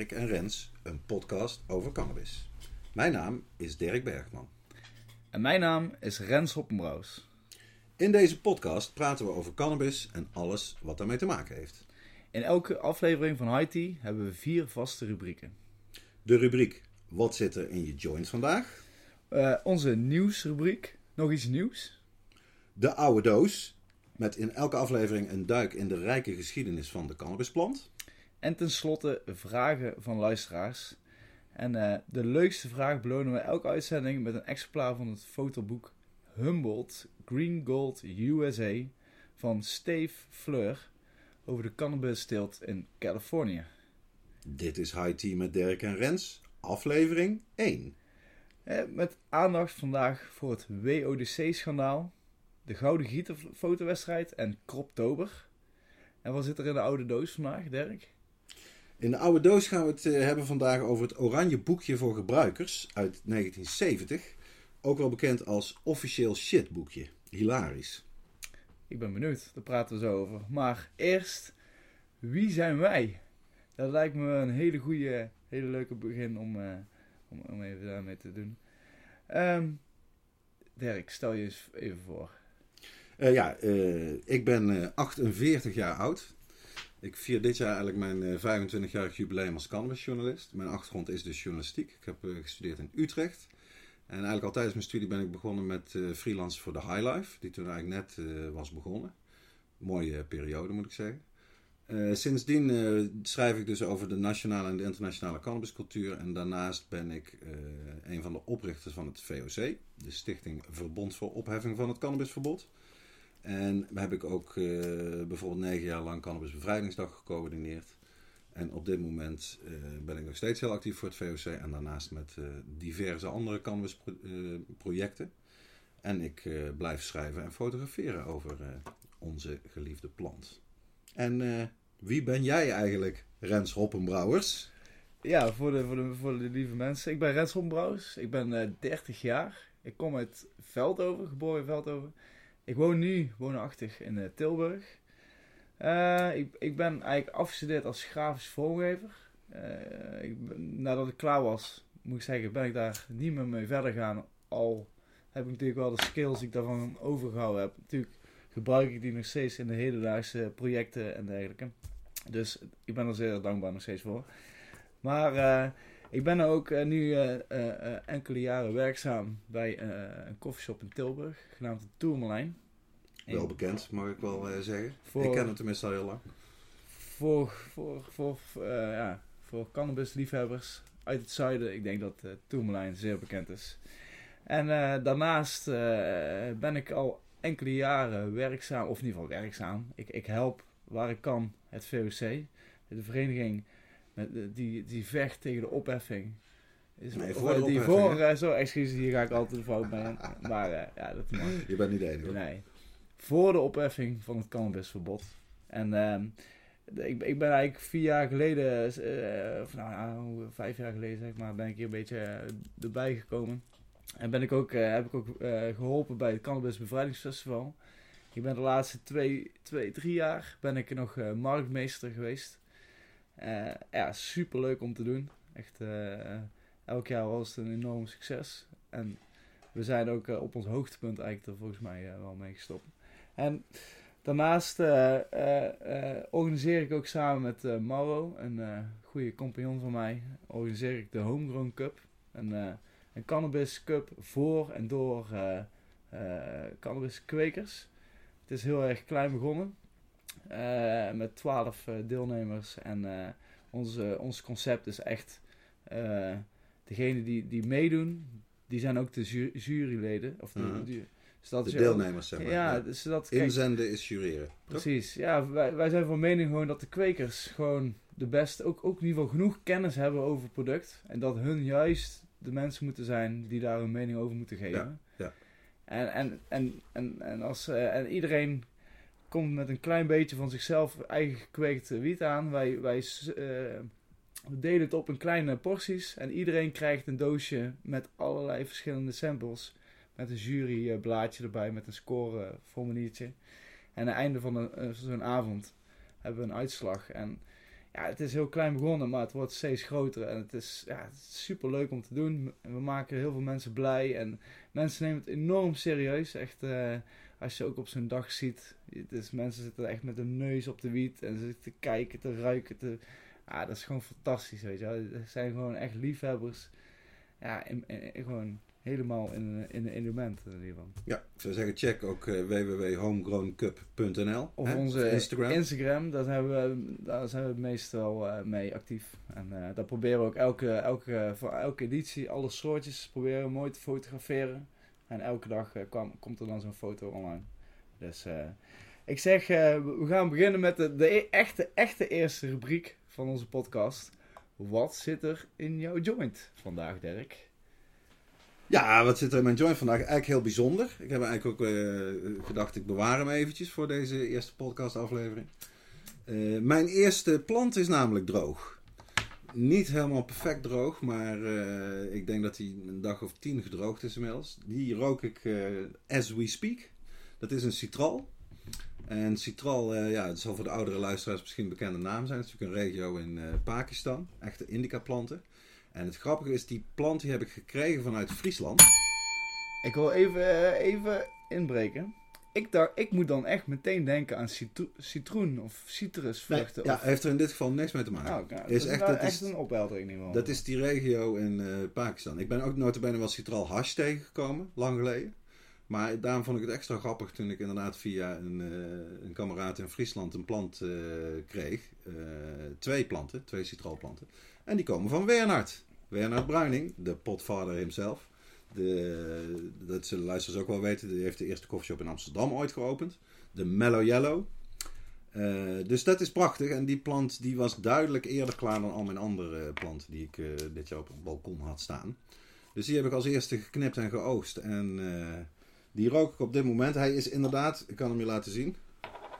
Dirk en Rens, een podcast over cannabis. Mijn naam is Dirk Bergman. En mijn naam is Rens Hoppenbrouws. In deze podcast praten we over cannabis en alles wat daarmee te maken heeft. In elke aflevering van Tea hebben we vier vaste rubrieken. De rubriek Wat zit er in je joint vandaag? Eh, onze nieuwsrubriek, nog iets nieuws. De oude doos, met in elke aflevering een duik in de rijke geschiedenis van de cannabisplant. En tenslotte vragen van luisteraars. En eh, de leukste vraag belonen we elke uitzending met een exemplaar van het fotoboek Humboldt Green Gold USA van Steve Fleur over de cannabisteelt in Californië. Dit is High Tea met Dirk en Rens, aflevering 1. Eh, met aandacht vandaag voor het WODC-schandaal, de Gouden Gieter fotowedstrijd en Kroptober. En wat zit er in de oude doos vandaag, Dirk? In de oude doos gaan we het eh, hebben vandaag over het Oranje Boekje voor Gebruikers uit 1970. Ook wel bekend als officieel shitboekje. Hilarisch. Ik ben benieuwd, daar praten we zo over. Maar eerst, wie zijn wij? Dat lijkt me een hele goede, hele leuke begin om, eh, om, om even daarmee te doen. Ehm Dirk, stel je eens even voor. Eh, ja, ik ben eh, 48 jaar oud. Ik vier dit jaar eigenlijk mijn 25-jarig jubileum als cannabisjournalist. Mijn achtergrond is dus journalistiek. Ik heb eh, gestudeerd in Utrecht. En eigenlijk al tijdens mijn studie ben ik begonnen met eh, freelance voor de High Life. Die toen eigenlijk net eh, was begonnen. Mooie periode moet ik zeggen. Eh, sindsdien eh, schrijf ik dus over de nationale en de internationale cannabiscultuur. En daarnaast ben ik eh, een van de oprichters van het VOC. De Stichting Verbond voor Opheffing van het Cannabisverbod. En heb ik ook eh, bijvoorbeeld negen jaar lang Cannabis Bevrijdingsdag gecoördineerd. En op dit moment eh, ben ik nog steeds heel actief voor het VOC en daarnaast met eh, diverse andere cannabisprojecten. en ik blijf schrijven en fotograferen over onze geliefde plant. En wie ben jij eigenlijk, Rens Hoppenbrouwers? Ja, voor de, voor de, voor de lieve mensen. Ik ben Rens Hoppenbrouws. Ik ben eh 30 jaar. Ik kom uit Veldhoven, geboren in Veldhoven. Ik woon nu woonachtig in eh, Tilburg. Eh, ik, ik ben eigenlijk afgestudeerd als grafisch vormgever. Eh, ik, nadat ik klaar was, moet ik zeggen, ben ik daar niet meer mee verder gegaan. Al heb ik natuurlijk wel de skills die ik daarvan overgehouden heb. Natuurlijk gebruik ik die nog steeds in de hedendaagse projecten en dergelijke. Dus ik ben er zeer dankbaar nog steeds voor. Maar ik ben ook eh, nu eh, eh, enkele jaren werkzaam bij een koffieshop in Tilburg, genaamd de Tourmalijn. Wel bekend, mag ik wel zeggen. Voor- Ik ken hem tenminste al heel lang. Voor, voor, voor, ja, voor cannabisliefhebbers uit het zuiden, ik denk dat uh, Tourmalijn zeer bekend is. En daarnaast ben ik al enkele jaren werkzaam, of in ieder geval werkzaam. Ik, ik help waar ik kan het VOC, de vereniging die, die vecht tegen de opheffing. Is, Nee, voor de die opheffing, voor, eh, zo, excuses, hier ga ik altijd de fout mee. Maar eh, ja, dat mag. Je bent niet de enige. Nee. Voor de opheffing van het cannabisverbod. En de- ik, ik ben eigenlijk vier jaar geleden, eh, of nou vijf jaar geleden zeg maar, ben ik hier een beetje erbij gekomen. En ben ik ook, heb ik ook eh, geholpen bij het Cannabis Bevrijdingsfestival. Ik ben de laatste twee, twee drie jaar ben ik nog marktmeester geweest. Eh, ja, super leuk om te doen. Echt, eh, elk jaar was het een enorm succes. En we zijn ook eh, op ons hoogtepunt eigenlijk volgens mij wel mee gestopt. En daarnaast organiseer ik ook samen met Mauro, een goede compagnon van mij, organiseer ik de Homegrown Cup. Een, cannabis cup voor en door eh eh, cannabiskwekers. Het is heel erg klein begonnen. Eh, met 12 eh, deelnemers. En eh, onze, ons concept is echt... degene die, die meedoen, die zijn ook de ju- juryleden. Of de, Mhm. De ook- deelnemers, zeg maar. Ja, Ja. dus kijk, Inzenden is jureren. toch? Precies. Ja, wij, wij zijn van mening gewoon dat de kwekers gewoon de beste, ook, ook in ieder geval genoeg kennis hebben over het product. En dat hun juist de mensen moeten zijn die daar hun mening over moeten geven. ja. En, en, en, en, en, als, en iedereen komt met een klein beetje van zichzelf eigen gekweekt wiet aan. Wij, wij eh, delen het op in kleine porties. En iedereen krijgt een doosje met allerlei verschillende samples. Met een juryblaadje erbij, met een scoreformuliertje. En aan het einde van eh, zo'n avond hebben we een uitslag. En ja, het is heel klein begonnen, maar het wordt steeds groter. En het is, ja, super leuk om te doen. En we maken heel veel mensen blij. En mensen nemen het enorm serieus. Echt, eh, als je ook op zo'n dag ziet. Het is, mensen zitten echt met hun neus op de wiet. En ze zitten te kijken, te ruiken. Te, ja, dat is gewoon fantastisch, weet je wel. Het zijn gewoon echt liefhebbers. Ja, in, in- in- gewoon helemaal in, in een element in ieder geval. Ja, ik zou zeggen, check ook eh, www.homegrowncup.nl. Of hè, onze Instagram. Instagram, daar, hebben we, daar zijn we meestal eh, mee actief. En eh, daar proberen we ook elke, elke, voor elke editie alle soortjes proberen mooi te fotograferen. En elke dag eh, kwam, komt er dan zo'n foto online. Dus eh, ik zeg, eh, we gaan beginnen met de, de e- echte, echte eerste rubriek van onze podcast. Wat zit er in jouw joint vandaag, Dirk? Ja, wat zit er in mijn joint vandaag? Eigenlijk heel bijzonder. Ik heb eigenlijk ook gedacht, ik bewaar hem eventjes voor deze eerste podcastaflevering. Eh, mijn eerste plant is namelijk droog. Niet helemaal perfect droog, maar eh, ik denk dat hij een dag of tien gedroogd is inmiddels. Die rook ik eh, as we speak. Dat is een citral. En citral, eh, ja, het zal voor de oudere luisteraars misschien een bekende naam zijn. Het is natuurlijk een regio in Pakistan. Echte indica planten. En het grappige is, die plant die heb ik gekregen vanuit Friesland. Ik wil even, even inbreken. Ik, dacht, ik moet dan echt meteen denken aan citro- citroen of citrusvruchten. ja, of, heeft er in dit geval niks mee te maken. Oh, oké. is dat echt- nou dat is- een opheldering in. Dat is die regio in eh, Pakistan. Ik ben ook notabene wel citral hash tegengekomen, lang geleden. Maar daarom vond ik het extra grappig toen ik inderdaad via een, eh, een kameraad in Friesland een plant eh, kreeg. Twee planten, twee citralplanten. En die komen van Wernhard. Wernhard Bruining, de potvader himself. De, dat zullen luisteraars ook wel weten. Die heeft de eerste koffieshop in Amsterdam ooit geopend. De Mellow Yellow. Eh, dus dat is prachtig. En die plant die was duidelijk eerder klaar dan al mijn andere planten die ik eh, dit jaar op het balkon had staan. Dus die heb ik als eerste geknipt en geoogst. En eh, die rook ik op dit moment. Hij is inderdaad, ik kan hem je laten zien.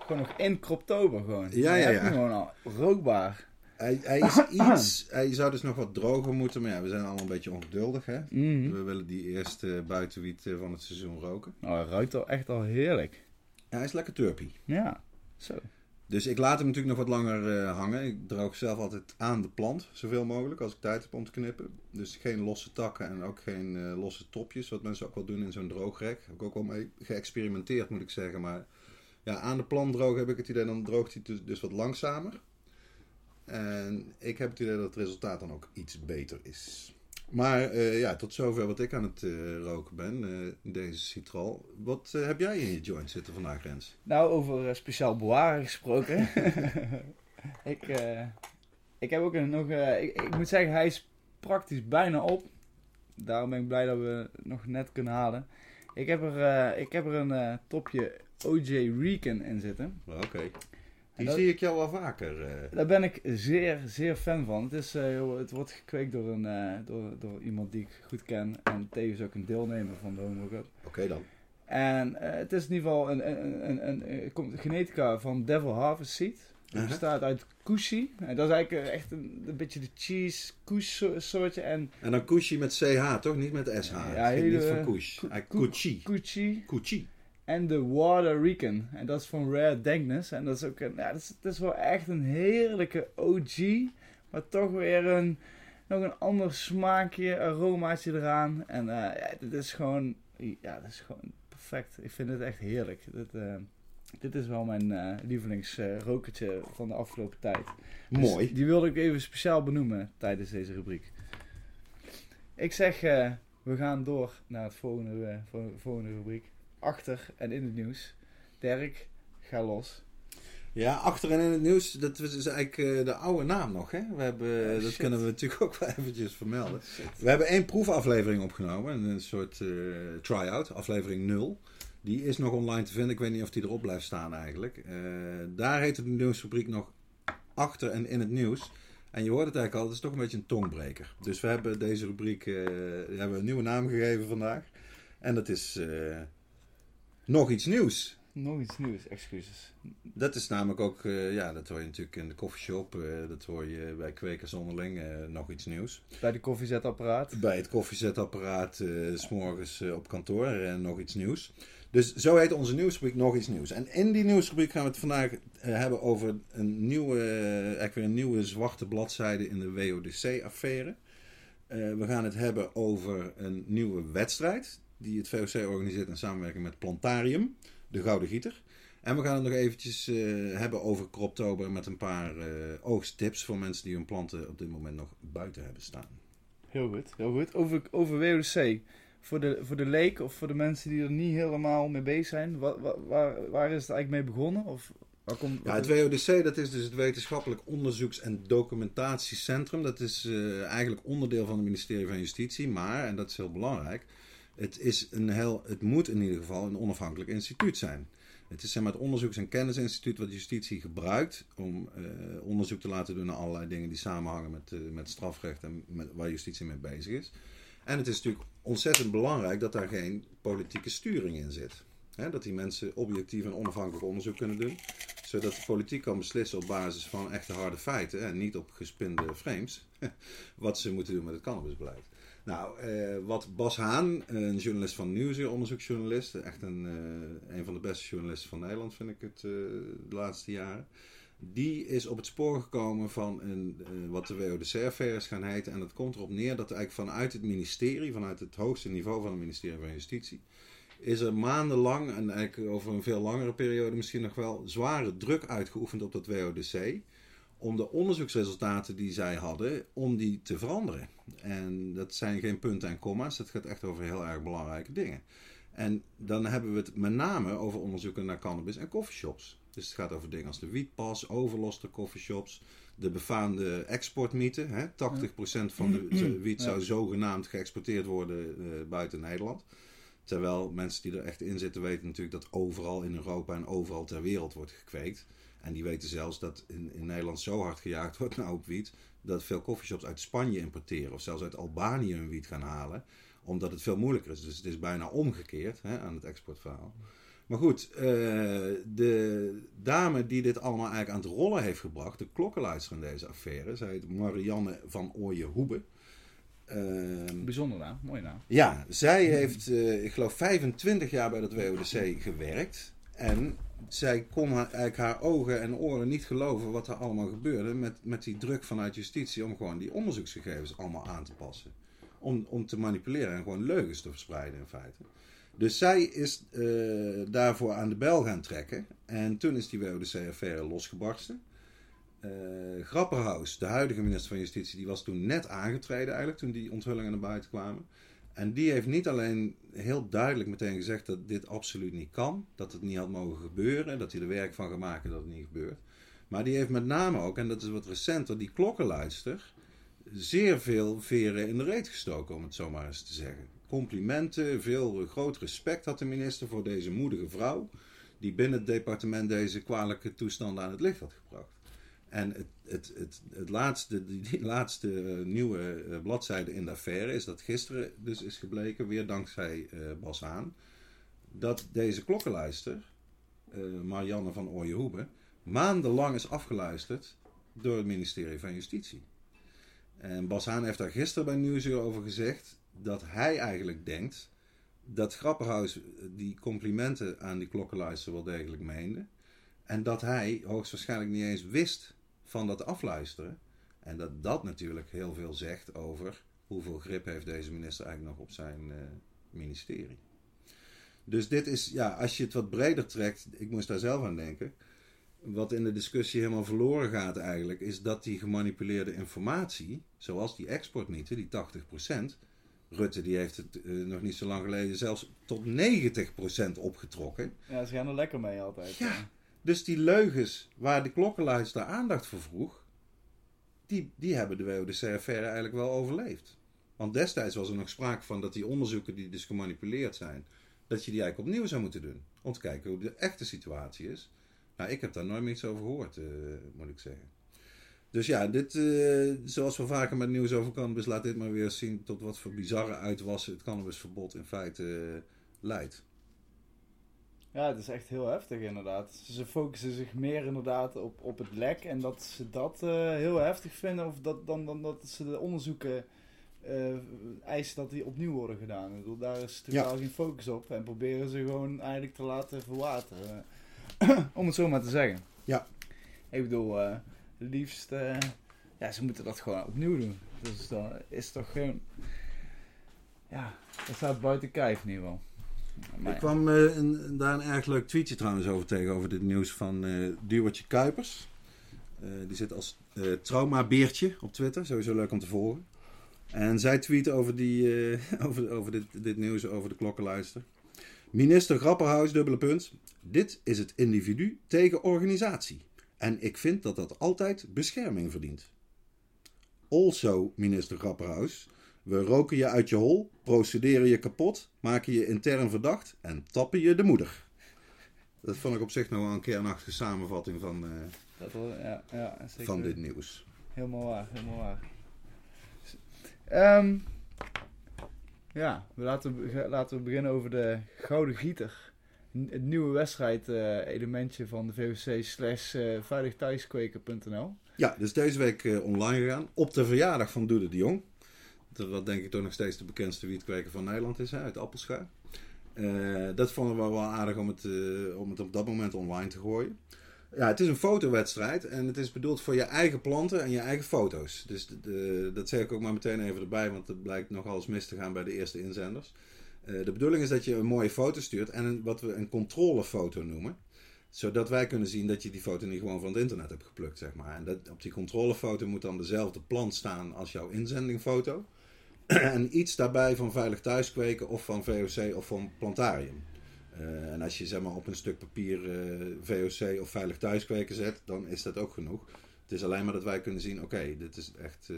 Gewoon nog in Kroptober gewoon. Ja, ja, ja. gewoon al rookbaar. Hij, hij is iets, hij zou dus nog wat droger moeten. Maar ja, we zijn allemaal een beetje ongeduldig hè. Mhm. We willen die eerste buitenwiet eh, van het seizoen roken. Nou, hij ruikt al echt al heerlijk. Ja, hij is lekker turpy. Ja, zo. Dus ik laat hem natuurlijk nog wat langer eh, hangen. Ik droog zelf altijd aan de plant, zoveel mogelijk, als ik tijd heb om te knippen. Dus geen losse takken en ook geen eh, losse topjes, wat mensen ook wel doen in zo'n droogrek. Heb ik ook wel mee geëxperimenteerd, moet ik zeggen. Maar ja, aan de plant drogen heb ik het idee, dan droogt hij dus, dus wat langzamer. En ik heb het idee dat het resultaat dan ook iets beter is. Maar eh, ja, tot zover wat ik aan het eh, roken ben, eh, deze citral. Wat heb jij in je joint zitten vandaag, Rens? Nou, over speciaal bewaren gesproken. ik, ik heb ook een, nog... ik, ik moet zeggen, hij is praktisch bijna op. Daarom ben ik blij dat we nog net kunnen halen. Ik heb er, ik heb er een topje OJ Recon in zitten. Oké. En Die dat- zie ik jou wel vaker. eh. Daar ben ik zeer, zeer fan van. Het, is, eh, het wordt gekweekt door, een, eh, door, door iemand die ik goed ken. En tevens ook een deelnemer van de Homo. Oké dan. En het is in ieder geval een, een, een, een, een, komt genetica van Devil Harvest Seed. Het Aha. bestaat uit kushi. En dat is eigenlijk echt een, een beetje de cheese kush so- soortje. En En dan Kushi met CH, toch? Niet met SH. Ja, Ja, hele- niet van Kush. Ku- Ah, En de Water Recon. En dat is van Rare Dankness. En dat is ook een, ja, dat is, dat is wel echt een heerlijke OG. Maar toch weer een, nog een ander smaakje, aromaatje eraan. En eh, ja, dit is gewoon, ja, dat is gewoon perfect. Ik vind het echt heerlijk. Dit, eh, dit is wel mijn lievelingsrokertje van de afgelopen tijd. Dus Mooi. die wilde ik even speciaal benoemen tijdens deze rubriek. Ik zeg, we gaan door naar het volgende, vo- volgende rubriek. Achter en in het nieuws. Dirk, ga los. Ja, achterin in het nieuws, dat is dus eigenlijk eh, de oude naam nog. Hè? We hebben, Oh, dat shit. kunnen we natuurlijk ook wel eventjes vermelden. We hebben één proefaflevering opgenomen, een soort eh try-out, aflevering 0. Die is nog online te vinden. Ik weet niet of die erop blijft staan eigenlijk. Eh, daar heet de nieuwsrubriek nog achter en in het nieuws. En je hoort het eigenlijk al, het is toch een beetje een tongbreker. Dus we hebben deze rubriek eh, hebben een nieuwe naam gegeven vandaag. En dat is eh, nog iets nieuws. Nog iets nieuws, excuses. Dat is namelijk ook, eh, ja, dat hoor je natuurlijk in de koffieshop. eh dat hoor je bij kwekers onderling, eh, nog iets nieuws. Bij de koffiezetapparaat. Bij het koffiezetapparaat, s s'morgens op kantoor, eh, nog iets nieuws. Dus zo heet onze nieuwsrubriek nog iets nieuws. En in die nieuwsrubriek gaan we het vandaag hebben over een nieuwe, eigenlijk weer een nieuwe zwarte bladzijde in de WODC-affaire. We gaan het hebben over een nieuwe wedstrijd die het VOC organiseert in samenwerking met Plantarium, de Gouden Gieter. En we gaan het nog eventjes eh, hebben over Croptober met een paar eh, oogsttips voor mensen die hun planten op dit moment nog buiten hebben staan. Heel goed, heel goed. Over, over WODC. Voor de, voor de leek of voor de mensen die er niet helemaal mee bezig zijn. Waar, waar, waar, waar is het eigenlijk mee begonnen? Of waar komt, Ja, het WODC dat is dus het Wetenschappelijk Onderzoeks- en Documentatiecentrum. Dat is eh, eigenlijk onderdeel van het ministerie van Justitie. Maar, en dat is heel belangrijk, het, is een heel, het moet in ieder geval een onafhankelijk instituut zijn. Het is zeg maar, het onderzoeks- en kennisinstituut wat justitie gebruikt om eh, onderzoek te laten doen naar allerlei dingen die samenhangen met, eh, met strafrecht en met, waar justitie mee bezig is. En het is natuurlijk ontzettend belangrijk dat daar geen politieke sturing in zit. Dat die mensen objectief en onafhankelijk onderzoek kunnen doen. Zodat de politiek kan beslissen op basis van echte harde feiten en niet op gespinde frames. Wat ze moeten doen met het cannabisbeleid. Nou, eh, wat Bas Haan, een journalist van Nieuwsuur, onderzoeksjournalist. Echt een, eh, een van de beste journalisten van Nederland vind ik het eh, de laatste jaren. Die is op het spoor gekomen van een, wat de WODC-affaire is gaan heten. En dat komt erop neer dat eigenlijk vanuit het ministerie, vanuit het hoogste niveau van het ministerie van Justitie, is er maandenlang, en eigenlijk over een veel langere periode misschien nog wel, zware druk uitgeoefend op dat WODC. Om de onderzoeksresultaten die zij hadden, om die te veranderen. En dat zijn geen punten en comma's, dat gaat echt over heel erg belangrijke dingen. En dan hebben we het met name over onderzoeken naar cannabis en coffeeshops. Dus het gaat over dingen als de wietpas, overlast coffeeshops, de befaamde exportmythe. Hè? 80% van de, de wiet zou zogenaamd geëxporteerd worden eh, buiten Nederland. Terwijl mensen die er echt in zitten weten natuurlijk dat overal in Europa en overal ter wereld wordt gekweekt. En die weten zelfs dat in, in Nederland zo hard gejaagd wordt naar op wiet, dat veel coffeeshops uit Spanje importeren of zelfs uit Albanië hun wiet gaan halen, omdat het veel moeilijker is. Dus het is bijna omgekeerd hè, aan het exportverhaal. Maar goed, eh, de dame die dit allemaal eigenlijk aan het rollen heeft gebracht, de klokkenluister in deze affaire, zij heet Marianne van Ooyen-Hoebe. Ehm, Bijzonder naam, mooie naam. ja, zij heeft, eh, ik geloof, 25 jaar bij dat WODC gewerkt. En zij kon eigenlijk haar ogen en oren niet geloven wat er allemaal gebeurde met, met die druk vanuit justitie om gewoon die onderzoeksgegevens allemaal aan te passen. Om, om te manipuleren en gewoon leugens te verspreiden in feite. Dus zij is eh, daarvoor aan de bel gaan trekken. En toen is die WODC-affaire losgebarsten. Eh Grapperhaus, de huidige minister van Justitie, die was toen net aangetreden eigenlijk, toen die onthullingen naar buiten kwamen. En die heeft niet alleen heel duidelijk meteen gezegd dat dit absoluut niet kan, dat het niet had mogen gebeuren, dat hij er werk van gaat maken dat het niet gebeurt. Maar die heeft met name ook, en dat is wat recenter, die klokkenluister, zeer veel veren in de reet gestoken, om het zo maar eens te zeggen. Complimenten, veel groot respect had de minister voor deze moedige vrouw, die binnen het departement deze kwalijke toestanden aan het licht had gebracht. En het, het, het, laatste, die, laatste eh, nieuwe eh, bladzijde in de affaire is dat gisteren dus is gebleken, weer dankzij eh, Bas Haan, dat deze klokkenluister, eh, Marianne van Ooyenhoebe, maandenlang is afgeluisterd door het ministerie van Justitie. En Bas Haan heeft daar gisteren bij Nieuwsuur over gezegd dat hij eigenlijk denkt dat Grapperhaus die complimenten aan die klokkenluister wel degelijk meende. En dat hij hoogstwaarschijnlijk niet eens wist van dat afluisteren. En dat dat natuurlijk heel veel zegt over hoeveel grip heeft deze minister eigenlijk nog op zijn eh, ministerie. Dus dit is, ja, als je het wat breder trekt, ik moest daar zelf aan denken. Wat in de discussie helemaal verloren gaat eigenlijk, is dat die gemanipuleerde informatie, zoals die exportmythe, die 80%, Rutte die heeft het eh, nog niet zo lang geleden zelfs tot 90% opgetrokken. Ja, ze gaan er lekker mee altijd. Ja. Dus die leugens waar de klokkenluister aandacht voor vroeg, die, die hebben de WODC-affaire eigenlijk wel overleefd. Want destijds was er nog sprake van dat die onderzoeken die dus gemanipuleerd zijn, dat je die eigenlijk opnieuw zou moeten doen. Om te kijken hoe de echte situatie is. Nou, ik heb daar nooit meer iets over gehoord, eh, moet ik zeggen. Dus ja, dit, eh, zoals we vaker met nieuws over cannabis, laat dit maar weer zien tot wat voor bizarre uitwassen het cannabisverbod in feite eh, leidt. Ja, het is echt heel heftig inderdaad. Ze focussen zich meer inderdaad op, op het lek en dat ze dat eh, heel heftig vinden. Of dat, dan, dan dat ze de onderzoeken eh, eisen dat die opnieuw worden gedaan. Ik bedoel, daar is totaal geen focus op. En proberen ze gewoon eigenlijk te laten verwateren. Om het zo maar te zeggen. Ja. Ik bedoel, eh, liefst... ja, ze moeten dat gewoon opnieuw doen. Dus dan is toch gewoon... Ja, dat staat buiten kijf in ieder geval. Maar Ik kwam eh, een- daar een erg leuk tweetje trouwens over tegen, over dit nieuws van Duwertje Kuipers. Eh, die zit als eh traumabeertje op Twitter, sowieso leuk om te volgen. En zij tweet over, die, over, over dit, dit nieuws over de klokkenluister. Minister Grapperhaus, dubbele punt. Dit is het individu tegen organisatie. En ik vind dat dat altijd bescherming verdient. Also, minister Grapperhaus. We roken je uit je hol, procederen je kapot, maken je intern verdacht en tappen je de moeder. Dat vond ik op zich nog wel een kernachtige samenvatting van, eh, Dat wel, ja, ja, zeker. van dit nieuws. Helemaal waar, helemaal waar. Ehm, ja, we laten, laten we beginnen over de Gouden Gieter. N- Het nieuwe wedstrijd-elementje van de VOC slash eh, veiligthuiskweker.nl. Ja, dus deze week eh, online gegaan op de verjaardag van Doede de Jong. Dat wat denk ik toch nog steeds de bekendste wietkweker van Nederland is, uit Appelscha. Eh, dat vonden we wel aardig om het, eh, om het op dat moment online te gooien. Ja, het is een fotowedstrijd en het is bedoeld voor je eigen planten en je eigen foto's. Dus de- dat zeg ik ook maar meteen even erbij, want het blijkt nogal eens mis te gaan bij de eerste inzenders. Eh, de bedoeling is dat je een mooie foto stuurt en wat we een controlefoto noemen. Zodat wij kunnen zien dat je die foto niet gewoon van het internet hebt geplukt, zeg maar. En dat, op die controlefoto moet dan dezelfde plant staan als jouw inzendingfoto. en iets daarbij van Veilig Thuiskweken of van VOC of van Plantarium. Eh, en als je zeg maar op een stuk papier eh, VOC of Veilig Thuiskweken zet, dan is dat ook genoeg. Het is alleen maar dat wij kunnen zien, oké, dit is echt eh,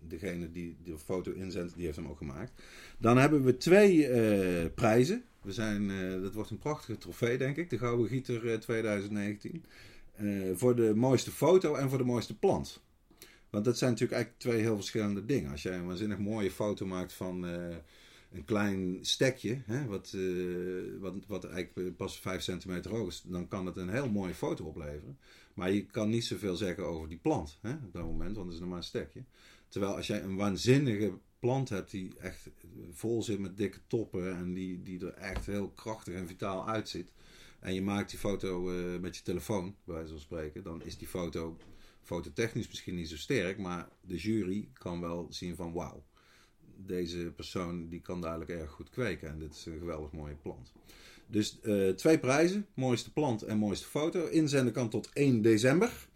degene die de foto inzendt, die heeft hem ook gemaakt. Dan hebben we twee prijzen. We zijn, dat wordt een prachtige trofee, denk ik. De Gouden Gieter eh, 2019. Eh, voor de mooiste foto en voor de mooiste plant. Want dat zijn natuurlijk eigenlijk twee heel verschillende dingen. Als jij een waanzinnig mooie foto maakt van eh, een klein stekje, hè, wat, eh, wat, wat eigenlijk pas 5 centimeter hoog is, dan kan het een heel mooie foto opleveren. Maar je kan niet zoveel zeggen over die plant hè, op dat moment, want het is nog maar een stekje. Terwijl als jij een waanzinnige plant hebt die echt vol zit met dikke toppen en die, die er echt heel krachtig en vitaal uitziet. En je maakt die foto eh, met je telefoon, bij wijze van spreken, dan is die foto fototechnisch misschien niet zo sterk, maar de jury kan wel zien van wauw, deze persoon die kan duidelijk erg goed kweken en dit is een geweldig mooie plant. Dus eh, twee prijzen, mooiste plant en mooiste foto. Inzenden kan tot 1 december.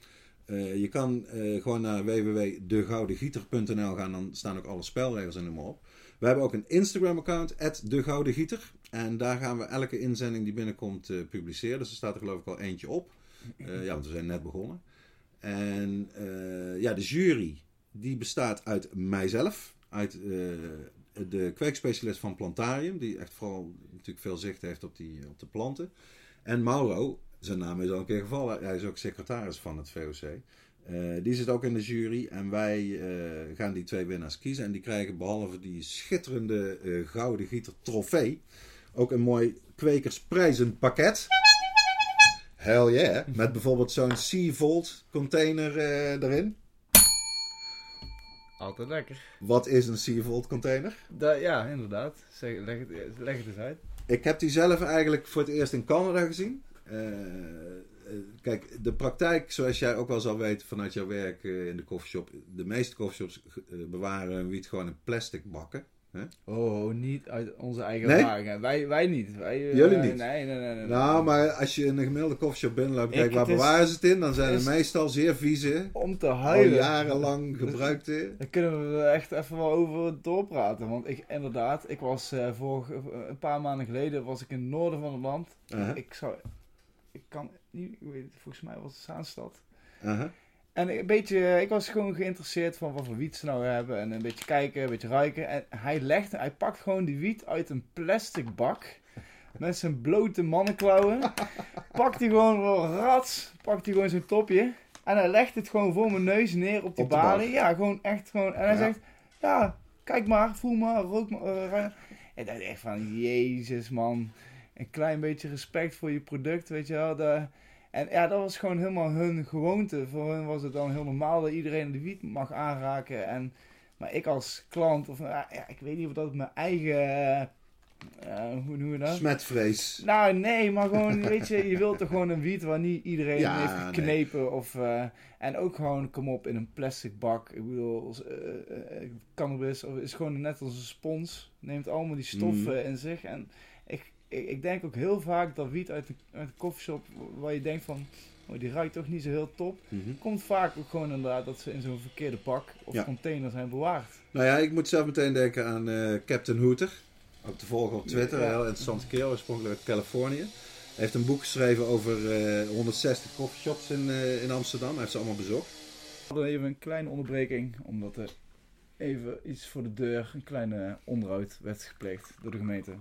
Eh, je kan eh, gewoon naar www.degoudengieter.nl gaan, dan staan ook alle spelregels en noem maar op. We hebben ook een Instagram-account, @degoudengieter, En daar gaan we elke inzending die binnenkomt publiceren. Dus er staat er geloof ik al eentje op. Ja, want we zijn net begonnen. En eh, ja, de jury die bestaat uit mijzelf, uit eh, de kweekspecialist van Plantarium, die echt vooral natuurlijk veel zicht heeft op, die, op de planten. En Mauro, zijn naam is al een keer gevallen, hij is ook secretaris van het VOC. Eh, die zit ook in de jury en wij gaan die twee winnaars kiezen. En die krijgen behalve die schitterende gouden gieter trofee ook een mooi kwekersprijzenpakket. Hell yeah. Met bijvoorbeeld zo'n Seavolt container eh, erin. Altijd lekker. Wat is een Seavolt container? Da- ja, inderdaad. Zeg, leg, het, leg het eens uit. Ik heb die zelf eigenlijk voor het eerst in Canada gezien. Eh, eh, kijk, de praktijk, zoals jij ook wel zal weten vanuit jouw werk eh, in de koffieshop. De meeste koffieshops eh, bewaren wiet gewoon in plastic bakken. Oh, niet uit onze eigen Nee? ervaringen. Wij, wij niet. Wij, eh, Jullie niet? Nee, nee, nee. nee, Nou, maar als je in een gemiddelde koffieshop binnenloopt, Ik- kijk waar het is- bewaren ze het in, dan zijn het meestal zeer vieze, Om te al huilen. jarenlang gebruikte. Daar kunnen we echt even wel over doorpraten. Want ik, inderdaad, ik was vorig, een paar maanden geleden was ik in het noorden van het land. Aha, Ik zou, ik kan niet, ik weet, volgens mij was het Zaanstad. aha. En een beetje, ik was gewoon geïnteresseerd van wat voor wiet ze nou hebben. En een beetje kijken, een beetje ruiken. En hij legt, hij pakt gewoon die wiet uit een plastic bak. met zijn blote mannenklauwen. pakt hij gewoon wel rats, pakt hij gewoon zijn topje. En hij legt het gewoon voor mijn neus neer op die Op de balie. bar. Ja, gewoon echt gewoon. En hij Ja. zegt, ja, kijk maar, voel maar, rook maar. ruik. En dan echt van, jezus man. Een klein beetje respect voor je product, weet je wel. De, en ja, dat was gewoon helemaal hun gewoonte. Voor hun was het dan heel normaal dat iedereen de wiet mag aanraken. En, maar ik als klant, of ja, ik weet niet of dat mijn eigen, eh, hoe noem je dat? Smetvrees. Nou, nee, maar gewoon, weet je, je wilt toch gewoon een wiet waar niet iedereen Ja, heeft nee. geknepen. Of, eh, en ook gewoon, kom op, in een plastic bak. Ik bedoel, eh, cannabis is gewoon net als een spons. Neemt allemaal die stoffen Mhm. in zich. En ik, ik, denk ook heel vaak dat wiet uit de, uit de koffieshop, waar je denkt van, oh, die ruikt toch niet zo heel top. Mhm. Komt vaak ook gewoon inderdaad dat ze in zo'n verkeerde bak of Ja. container zijn bewaard. Nou ja, ik moet zelf meteen denken aan eh, Captain Hooter. Ook te volgen op Twitter. Ja. Een heel interessante kerel, oorspronkelijk uit Californië. Hij heeft een boek geschreven over eh 160 coffeeshops in, eh, in Amsterdam. Hij heeft ze allemaal bezocht. We hadden even een kleine onderbreking, omdat er even iets voor de deur, een kleine onderhoud werd gepleegd door de gemeente.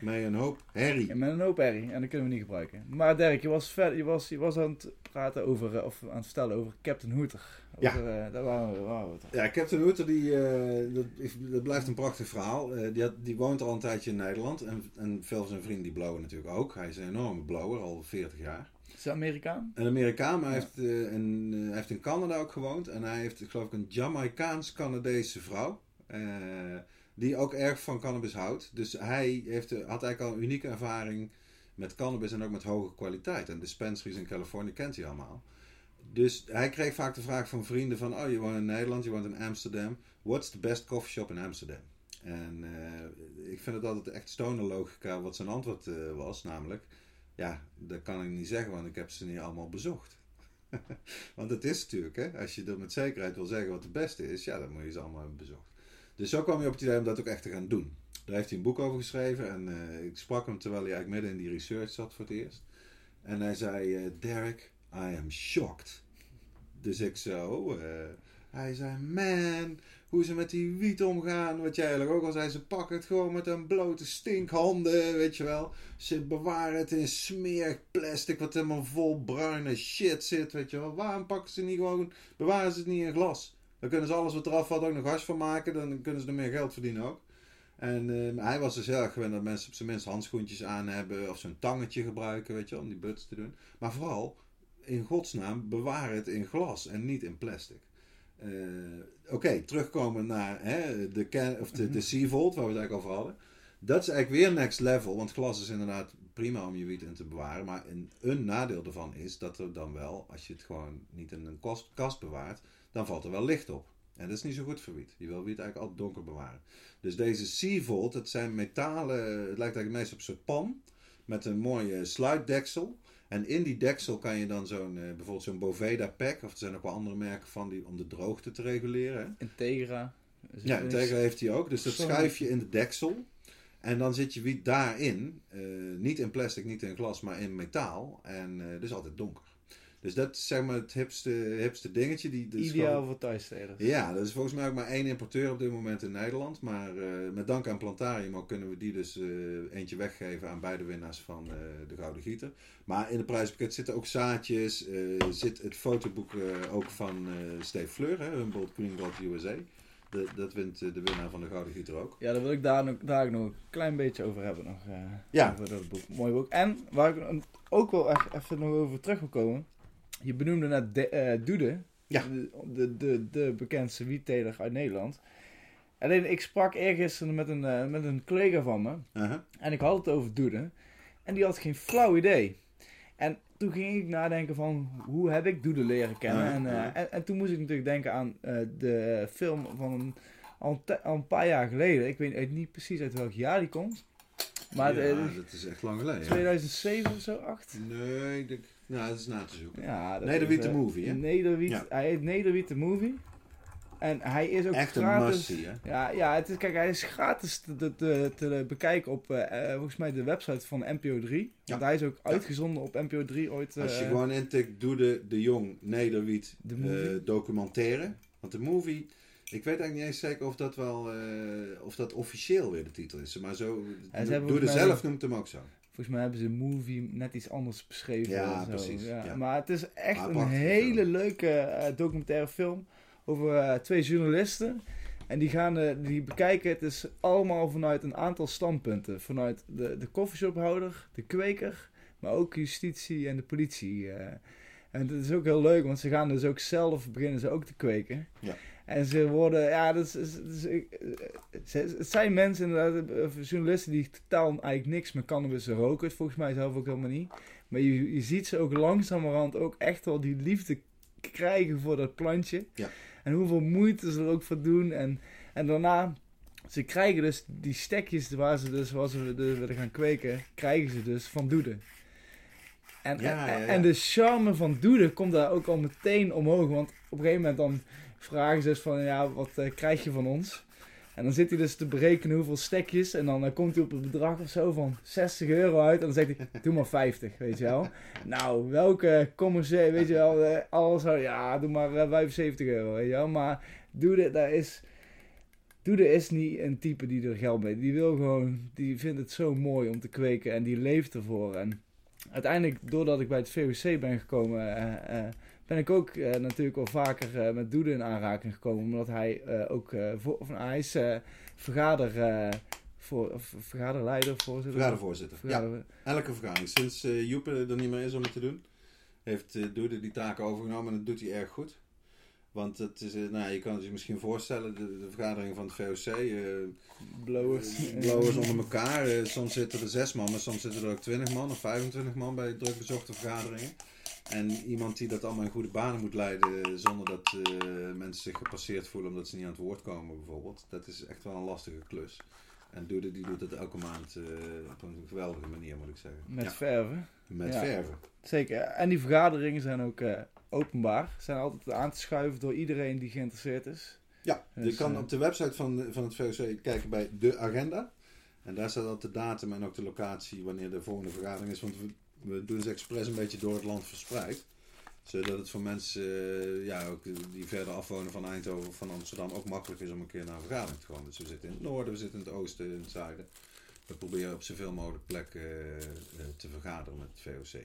Met een hoop herrie. En met een hoop herrie, en dat kunnen we niet gebruiken. Maar Dirk, je was, verder, je was, je was aan het praten over, eh, of aan het vertellen over Captain Hooter. Ja. Over, eh, daar waren we, waren we. Ja, Captain Hooter, die, eh, dat, is- dat blijft een prachtig verhaal. Die, had, die woont al een tijdje in Nederland. En, en veel van zijn vrienden die blowen natuurlijk ook. Hij is een enorme blower, al 40 jaar. Is hij Amerikaan? Een Amerikaan, maar hij, Ja. heeft, een, hij heeft in Canada ook gewoond. En hij heeft, geloof ik, een Jamaicaans-Canadese vrouw. Die ook erg van cannabis houdt. Dus hij heeft, eh, had eigenlijk al een unieke ervaring met cannabis en ook met hoge kwaliteit. En dispensaries in Californië kent hij allemaal. Dus hij kreeg vaak de vraag van vrienden van... Oh, je woont in Nederland, je woont in Amsterdam. What's the best coffee shop in Amsterdam? En eh, ik vind het altijd echt stoner logica wat zijn antwoord eh, was. Namelijk, ja, dat kan ik niet zeggen, want ik heb ze niet allemaal bezocht. want het is natuurlijk, hè, als je dat met zekerheid wil zeggen wat de beste is, ja, dan moet je ze allemaal hebben bezocht. Dus zo kwam hij op het idee om dat ook echt te gaan doen. Daar heeft hij een boek over geschreven en eh, ik sprak hem terwijl hij eigenlijk midden in die research zat voor het eerst. En hij zei, eh, Derek, I am shocked. Dus ik zo, eh, hij zei, man, hoe ze met die wiet omgaan. Wat jij eigenlijk ook al zei, ze pakken het gewoon met een blote stinkhanden, weet je wel. Ze bewaren het in smerig plastic wat helemaal vol bruine shit zit, weet je wel. Waarom pakken ze niet gewoon, bewaren ze het niet in glas? Dan kunnen ze alles wat eraf valt ook nog hash van maken, dan kunnen ze er meer geld verdienen ook. En eh, hij was dus heel erg gewend dat mensen op zijn minst handschoentjes aan hebben of zo'n tangetje gebruiken, weet je wel, om die buts te doen. Maar vooral, in godsnaam, bewaar het in glas en niet in plastic. Eh, Oké, terugkomen naar hè, de, can, of de, de Seavolt, waar we het eigenlijk over hadden. Dat is eigenlijk weer next level, want glas is inderdaad prima om je wiet in te bewaren. Maar een, een nadeel daarvan is dat er dan wel, als je het gewoon niet in een kast bewaart, dan valt er wel licht op. En dat is niet zo goed voor wiet. Je wil wiet eigenlijk altijd donker bewaren. Dus deze Seavolt, het zijn metalen, het lijkt eigenlijk meest op een soort pan. Met een mooie sluitdeksel. En in die deksel kan je dan zo'n, eh, bijvoorbeeld zo'n Boveda pack, of er zijn ook wel andere merken van die, om de droogte te reguleren. Hè? Integra. Ja? Integra heeft hij ook. Dus dat schuif je in de deksel. En dan zit je wiet daarin. eh, niet in plastic, niet in glas, maar in metaal. En eh dus altijd donker. Dus dat is zeg maar het hipste, hipste dingetje. Die, is Ideaal gewoon- voor thuissteders. ja, dat is volgens mij ook maar één importeur op dit moment in Nederland. Maar eh, met dank aan Plantarium ook kunnen we die dus eh, eentje weggeven aan beide winnaars van eh, de Gouden Gieter. Maar in de prijspakket zitten ook zaadjes. zit het fotoboek ook van Steve Fleur, hè, Humboldt Green Gold USA. De, dat wint de winnaar van de Gouden Gieter ook. Ja, daar wil ik daar, nog, daar nog een klein beetje over hebben. Nog, Ja. Over dat boek. Mooi boek. En waar ik ook wel echt even nog over terug wil komen. Je benoemde net de, eh, Doede. Ja. De, de, de, de bekendste wietteler uit Nederland. Alleen ik sprak eergisteren met een, eh, met een collega van me. Aha. En ik had het over Doede. En die had geen flauw idee. En toen ging ik nadenken van hoe heb ik Doede leren kennen. En, eh, ja. en, en toen moest ik natuurlijk denken aan de film van een, al, een ti- al een paar jaar geleden. Ik weet niet precies uit welk jaar die komt. Maar ja, de- dat is echt lang geleden. 2007 of zo, 8? Nee, ik denk, nou, dat is na te zoeken. Ja, Nederwiet de eh, Movie, hè? Nederwiet, Ja. Hij heet Nederwiet de Movie. En hij is ook Echt een gratis. hè? Ja, ja het is, kijk, hij is gratis te, te, bekijken op eh, volgens mij de website van NPO 3. Want Ja. hij is ook Ja. uitgezonden op NPO 3 ooit. Als je gewoon intikt, doe de, de Jong Nederwiet De movie? documentaire. Want de movie, ik weet eigenlijk niet eens zeker of dat wel, of dat officieel weer de titel is. Maar zo, Ja, ze doe zelf noemt hem ook zo. Volgens mij hebben ze een movie net iets anders beschreven. Ja, precies, ja. Maar het is echt een hele leuke eh, documentaire film over eh, twee journalisten. En die gaan eh, die bekijken het is allemaal vanuit een aantal standpunten. Vanuit de, de coffeeshophouder, de kweker, maar ook justitie en de politie. En dat is ook heel leuk, want ze gaan dus ook zelf beginnen ze ook te kweken. Ja. En ze worden, ja, dat is, is- het zijn mensen inderdaad, eh, journalisten die totaal eigenlijk niks met cannabis roken. Het volgens mij zelf ook helemaal niet. Maar je, je ziet ze ook langzamerhand ook echt wel die liefde krijgen voor dat plantje. Ja. En hoeveel moeite ze er ook voor doen. En, en daarna, ze krijgen dus die stekjes waar ze dus, waar ze dus willen gaan kweken, krijgen ze dus van Doede. En, Ja, en, ja. en de charme van Doede komt daar ook al meteen omhoog. Want op een gegeven moment dan vragen ze dus van, ja, wat eh, krijg je van ons? En dan zit hij dus te berekenen hoeveel stekjes. En dan eh, komt hij op het bedrag of zo van 60 euro uit. En dan zegt hij, doe maar 50, weet je wel. Nou, welke commerciële, weet je wel, eh, alles ja, doe maar eh, 75 euro, weet je wel. Maar doe dit, daar is, doe dit is niet een type die er geld mee, die wil gewoon, die vindt het zo mooi om te kweken en die leeft ervoor. En uiteindelijk, doordat ik bij het VOC ben gekomen, ben ik ook eh, natuurlijk wel vaker eh, met Doede in aanraking gekomen. Omdat hij eh, ook, voor, of, nou, hij is vergader, voor, of vergaderleider, voorzitter. Vergadervoorzitter. Ja, elke vergadering. Sinds Joep er niet meer is om het te doen, heeft Doede die taken overgenomen en dat doet hij erg goed. Want het is, nou, je kan het je misschien voorstellen, de, de vergadering van het VOC, Blowers. blowers onder elkaar. soms zitten er zes man, maar soms zitten er ook twintig man of 25 man bij druk bezochte vergaderingen. En iemand die dat allemaal in goede banen moet leiden zonder dat eh, mensen zich gepasseerd voelen omdat ze niet aan het woord komen bijvoorbeeld. Dat is echt wel een lastige klus. En Doede die doet het elke maand eh, op een geweldige manier moet ik zeggen. Met Ja, verven. met ja. verven. Zeker. En die vergaderingen zijn ook eh, openbaar. Zijn altijd aan te schuiven door iedereen die geïnteresseerd is. Ja, je Dus, kan op de website van, van het VOC kijken bij de agenda. En daar staat altijd de datum en ook de locatie wanneer de volgende vergadering is. Want we, doen ze expres een beetje door het land verspreid. Zodat het voor mensen eh, ja, ook die verder afwonen van Eindhoven of van Amsterdam ook makkelijk is om een keer naar een vergadering te komen. Dus we zitten in het noorden, we zitten in het oosten, in het zuiden. We proberen op zoveel mogelijk plekken eh, eh, te vergaderen met het VOC.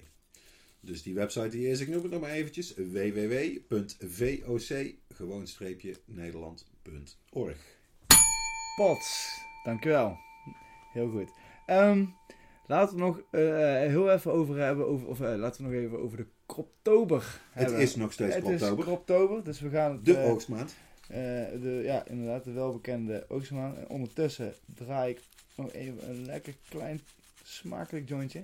Dus die website die is, ik noem het nog maar eventjes, www.voc-nederland.org. Pots. Dankjewel. Heel goed. Ehm, laten we nog eh, heel even over hebben, over, of eh, laten we nog even over de Kroptober Het hebben. is nog steeds Het oktober. is Kroptober, dus we gaan het... De eh, oogstmaand. de, ja, inderdaad, de welbekende oogstmaan. En ondertussen draai ik nog even een lekker klein smakelijk jointje.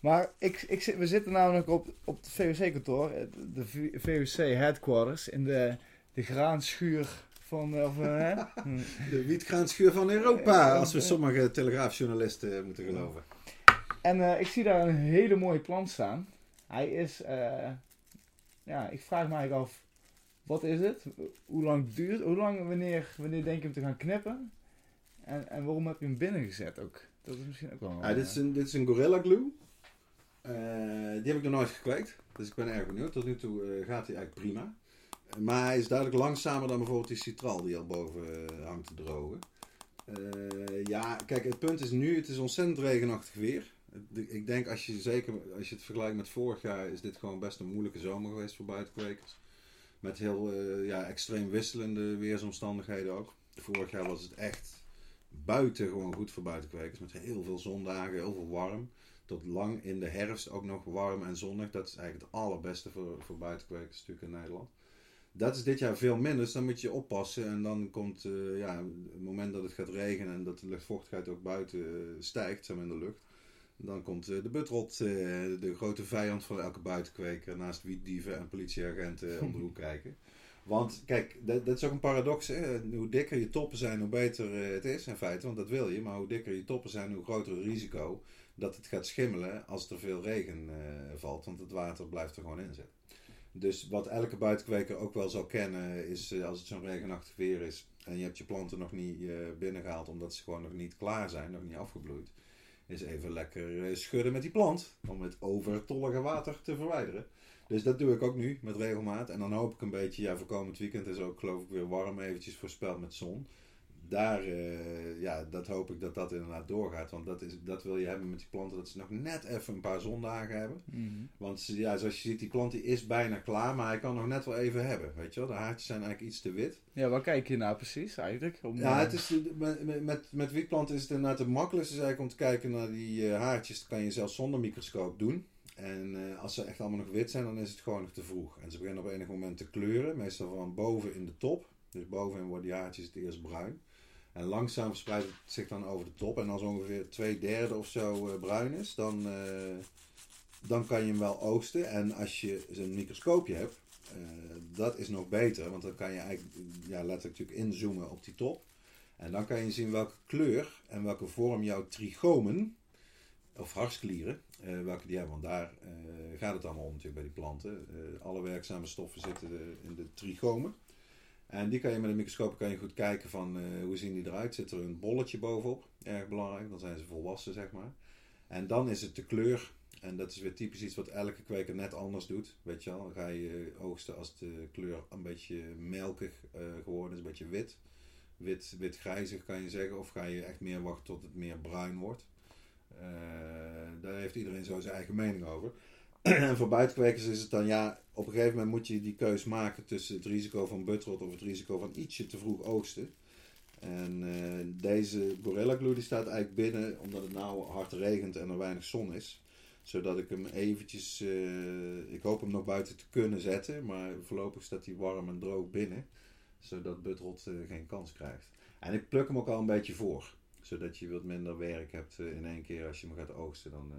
Maar ik, ik, zit- we zitten namelijk op, op het VOC-kantoor, de V- VOC headquarters, in de, de graanschuur van... eh, Of, eh, hè? Hm. De wietgraanschuur van Europa, Eh, als we sommige telegraafjournalisten moeten geloven. En ik zie daar een hele mooie plant staan. Hij is, ja, ik vraag me eigenlijk af, wat is het? Hoe lang duurt, hoe lang, wanneer, wanneer denk je hem te gaan knippen? En, en waarom heb je hem binnengezet ook? Dat is misschien ook wel... Ja, dit, is een, dit is een Gorilla Glue. Die heb ik nog nooit gekweekt. Dus ik ben erg benieuwd. Tot nu toe gaat hij eigenlijk prima. Maar hij is duidelijk langzamer dan bijvoorbeeld die citral die al boven eh, hangt te drogen. Eh, ja, kijk, het punt is nu, het is ontzettend regenachtig weer. Ik denk als je zeker als je het vergelijkt met vorig jaar, is dit gewoon best een moeilijke zomer geweest voor buitenkwekers. Met heel eh, ja, extreem wisselende weersomstandigheden ook. Vorig jaar was het echt buiten gewoon goed voor buitenkwekers. Met heel veel zondagen, heel veel warm. Tot lang in de herfst ook nog warm en zonnig. Dat is eigenlijk het allerbeste voor, voor buitenkwekers natuurlijk in Nederland. Dat is dit jaar veel minder, dus dan moet je oppassen. En dan komt eh, ja, het moment dat het gaat regenen en dat de luchtvochtigheid ook buiten eh, stijgt, zeg maar in de lucht. Dan komt eh, de butrot, de grote vijand van elke buitenkweker, naast wietdieven en politieagenten om de hoek kijken. Want kijk, dat, dat is ook een paradox. Hè? Hoe dikker je toppen zijn, hoe beter het is in feite. Want dat wil je. Maar hoe dikker je toppen zijn, hoe groter het risico dat het gaat schimmelen als er veel regen valt. Want het water blijft er gewoon in zitten. Dus wat elke buitenkweker ook wel zal kennen, is eh, als het zo'n regenachtig weer is en je hebt je planten nog niet eh, binnengehaald omdat ze gewoon nog niet klaar zijn, nog niet afgebloeid, is even lekker eh, schudden met die plant om het overtollige water te verwijderen. Dus dat doe ik ook nu met regelmaat. En dan hoop ik een beetje, ja, voor komend weekend is ook geloof ik weer warm eventjes voorspeld met zon. Daar eh, ja, dat hoop ik dat dat inderdaad doorgaat. Want dat, is, dat wil je hebben met die planten, dat ze nog net even een paar zondagen hebben. Mhm. Want ja, zoals je ziet, die plant die is bijna klaar, maar hij kan nog net wel even hebben. Weet je wel, de haartjes zijn eigenlijk iets te wit. Ja, waar kijk je naar precies eigenlijk? Om, Ja, eh, het is, met, met- met, wietplanten is het inderdaad het makkelijkste is eigenlijk om te kijken naar die eh, haartjes. Dat kan je zelfs zonder microscoop doen. En als ze echt allemaal nog wit zijn, dan is het gewoon nog te vroeg. En ze beginnen op enig moment te kleuren, meestal van boven in de top. Dus bovenin worden die haartjes het eerst bruin. En langzaam verspreidt het zich dan over de top. En als ongeveer twee derde of zo eh, bruin is, dan, eh, dan kan je hem wel oogsten. En als je een microscoopje hebt, eh, dat is nog beter. Want dan kan je eigenlijk ja, letterlijk natuurlijk inzoomen op die top. En dan kan je zien welke kleur en welke vorm jouw trichomen, of harsklieren, welke die hebben. Want daar gaat het allemaal om natuurlijk bij die planten. Alle werkzame stoffen zitten in de trichomen. En die kan je met een microscoop kan je goed kijken van eh, hoe zien die eruit. Zit er een bolletje bovenop? Erg belangrijk, dan zijn ze volwassen zeg maar. En dan is het de kleur. En dat is weer typisch iets wat elke kweker net anders doet. Weet je wel, dan ga je oogsten als de kleur een beetje melkig eh, geworden is, een beetje wit. Wit, wit-grijzig kan je zeggen. Of ga je echt meer wachten tot het meer bruin wordt. Eh, daar heeft iedereen zo zijn eigen mening over. En voor buitenkwekers is het dan ja, op een gegeven moment moet je die keus maken tussen het risico van butterot of het risico van ietsje te vroeg oogsten. En eh, deze Gorilla Glue die staat eigenlijk binnen omdat het nou hard regent en er weinig zon is. Zodat ik hem eventjes, eh, ik hoop hem nog buiten te kunnen zetten, maar voorlopig staat hij warm en droog binnen. Zodat butterot eh, geen kans krijgt. En ik pluk hem ook al een beetje voor. Zodat je wat minder werk hebt in één keer als je hem gaat oogsten. Dan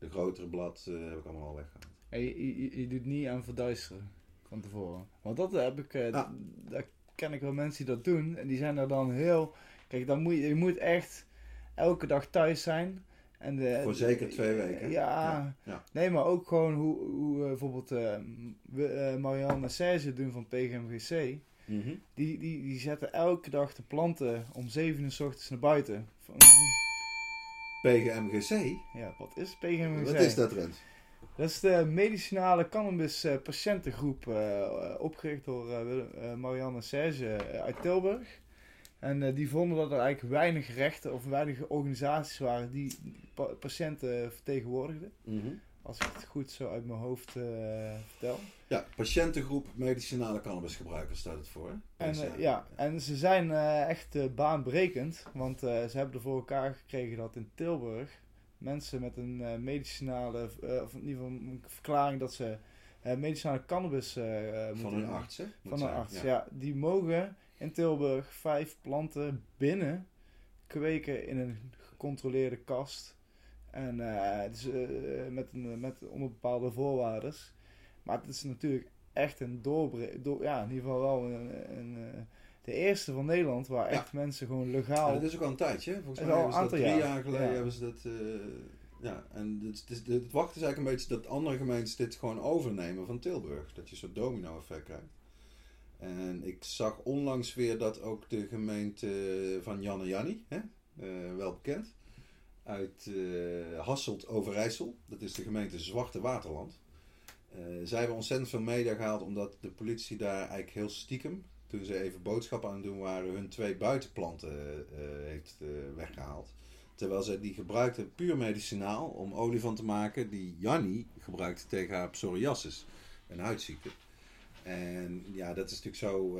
de grotere blad eh, heb ik allemaal al weggehaald. Je, je, je doet niet aan verduisteren van tevoren. Want dat heb ik, eh, Ah. daar ken ik wel mensen die dat doen. En die zijn er dan heel... Kijk, dan moet je, je moet echt elke dag thuis zijn. En de, Voor zeker twee weken? Ja, Ja, ja. Nee, maar ook gewoon hoe, hoe eh, bijvoorbeeld we- Marianne Serge doen van PGMGC. Mhm. Die, die, die zetten elke dag de planten om 7 uur s ochtends naar buiten. Van- PGMGC? Ja, wat is PGMGC? Wat is dat, Rens? Dat is de medicinale cannabis eh, patiëntengroep, eh, eh, opgericht door Marianne Serge uit Tilburg. En die vonden dat er eigenlijk weinig rechten of weinig organisaties waren die pa- patiënten vertegenwoordigden. Mhm. Als ik het goed zo uit mijn hoofd eh, vertel. Ja, patiëntengroep medicinale cannabisgebruikers staat het voor. hè? En, Dus, eh, ja, en ze zijn eh, echt baanbrekend, want ze hebben er voor elkaar gekregen dat in Tilburg mensen met een medicinale, of in ieder geval een verklaring dat ze medicinale cannabis eh, Van moeten- een arts, hè? Van een arts, ja. Die mogen in Tilburg vijf planten binnen kweken in een gecontroleerde kast. En eh, dus, eh, met, een, met onder bepaalde voorwaarden. Maar het is natuurlijk echt een doorbre... Door, ja, in ieder geval wel een, een, eh, de eerste van Nederland waar Ja. echt mensen gewoon Ja, legaal... dat is ook al een tijdje. Volgens mij al een dat drie aantal jaar jaar. geleden Ja. hebben ze dat. eh, ja, en het, het, is- het wacht is eigenlijk een beetje dat andere gemeentes dit gewoon overnemen van Tilburg. Dat je zo'n domino-effect krijgt. En ik zag onlangs weer dat ook de gemeente van Janne Janni, hè, eh, wel bekend, uit eh, Hasselt Overijssel, dat is de gemeente Zwarte Waterland. Eh, zij hebben ontzettend veel media gehaald omdat de politie daar eigenlijk heel stiekem, toen ze even boodschappen aan het doen waren, hun twee buitenplanten eh, heeft eh, weggehaald. Terwijl zij die gebruikte puur medicinaal om olie van te maken die Janni gebruikte tegen haar psoriasis, een huidziekte. En ja, dat is natuurlijk zo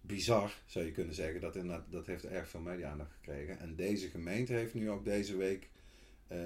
bizar, zou je kunnen zeggen. Dat, inderdaad, dat heeft erg veel media-aandacht gekregen. En deze gemeente heeft nu ook deze week eh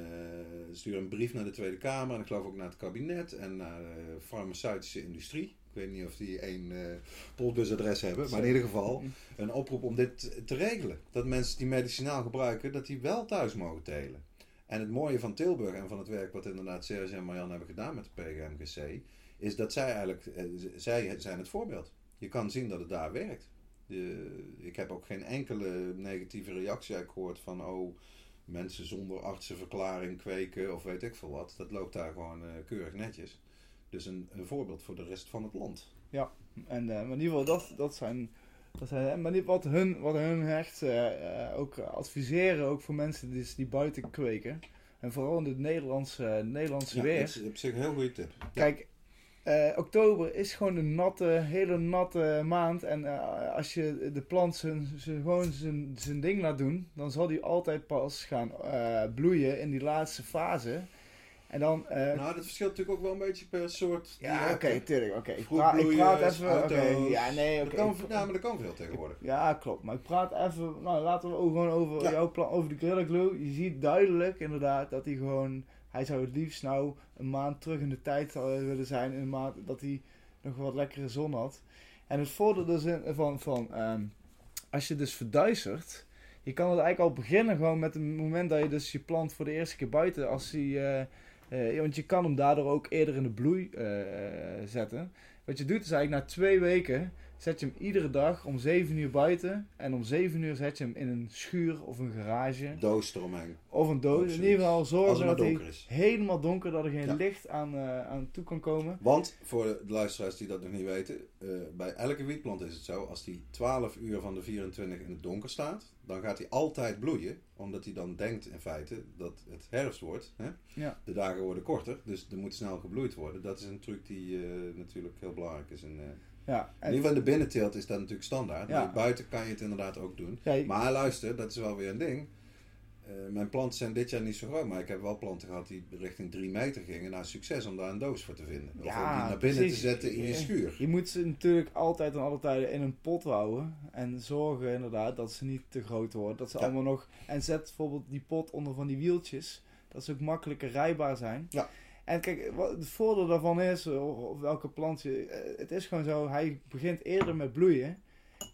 sturen een brief naar de Tweede Kamer en ik geloof ook naar het kabinet en naar de farmaceutische industrie. Ik weet niet of die één eh postbusadres hebben, maar in ieder geval een oproep om dit te regelen. Dat mensen die medicinaal gebruiken, dat die wel thuis mogen telen. En het mooie van Tilburg en van het werk wat inderdaad Serge en Marianne hebben gedaan met de PGMGC, is dat zij eigenlijk, eh, zij zijn het voorbeeld. Je kan zien dat het daar werkt. De, ik heb ook geen enkele negatieve reactie gehoord van, oh, mensen zonder artsenverklaring kweken of weet ik veel wat. Dat loopt daar gewoon eh, keurig netjes. Dus een, een voorbeeld voor de rest van het land. En eh, maar in ieder geval, dat, dat zijn... Dat zijn maar niet wat hun, wat hun echt eh, eh, ook adviseren, ook voor mensen die, die buiten kweken. En vooral in het Nederlandse, Nederlandse Ja, weer. dat is op zich een heel goede tip. Kijk, eh, oktober is gewoon een natte, hele natte maand. En eh, als je de plant zijn, zijn, gewoon zijn, zijn ding laat doen, dan zal die altijd pas gaan eh, bloeien in die laatste fase. En dan... Nou, dat verschilt natuurlijk ook wel een beetje per soort. ja, oké, hè. tuurlijk, oké. Ik, praat even... Oké, auto's. ja, nee, Dat oké. kan, maar dat kan veel tegenwoordig. Ja, klopt. Maar ik praat even... Nou, laten we ook gewoon over Ja. jouw plan, over de Gorilla Glue. Je ziet duidelijk inderdaad dat hij gewoon... Hij zou het liefst nou een maand terug in de tijd eh, willen zijn. Een maand dat hij nog wat lekkere zon had. En het voordeel dus van... van ehm, als je dus verduistert... Je kan het eigenlijk al beginnen gewoon met het moment dat je dus je plant voor de eerste keer buiten... Als hij... eh, eh, want je kan hem daardoor ook eerder in de bloei zetten. Wat je doet is eigenlijk na twee weken zet je hem iedere dag om 7 uur buiten. En om 7 uur zet je hem in een schuur of een garage Doos eromheen. of een doos. In ieder geval zorgen dat hij is. helemaal donker, dat er geen Ja. licht aan, eh, aan toe kan komen. Want, voor de luisteraars die dat nog niet weten, eh, bij elke wietplant is het zo, als die 12 uur van de 24 in het donker staat, dan gaat hij altijd bloeien, omdat hij dan denkt in feite dat het herfst wordt. Hè? Ja. De dagen worden korter, dus er moet snel gebloeid worden. Dat is een truc die eh, natuurlijk heel belangrijk is. In, Ja, in en, ieder geval in de binnenteelt is dat natuurlijk standaard, Ja. maar buiten kan je het inderdaad ook doen. ja, je- Maar luister, dat is wel weer een ding. Eh, mijn planten zijn dit jaar niet zo groot, maar ik heb wel planten gehad die richting 3 meter gingen. Nou, succes om daar een doos voor te vinden. Of Ja, om die naar binnen precies. te zetten in je schuur. je moet ze natuurlijk altijd en alle tijden in een pot houden. En zorgen inderdaad dat ze niet te groot worden. Dat ze allemaal nog... En zet bijvoorbeeld die pot onder van die wieltjes. Dat ze ook makkelijker rijbaar zijn. Ja. En kijk, wat het voordeel daarvan is, of, of welke plant je... eh, Het is gewoon zo, hij begint eerder met bloeien.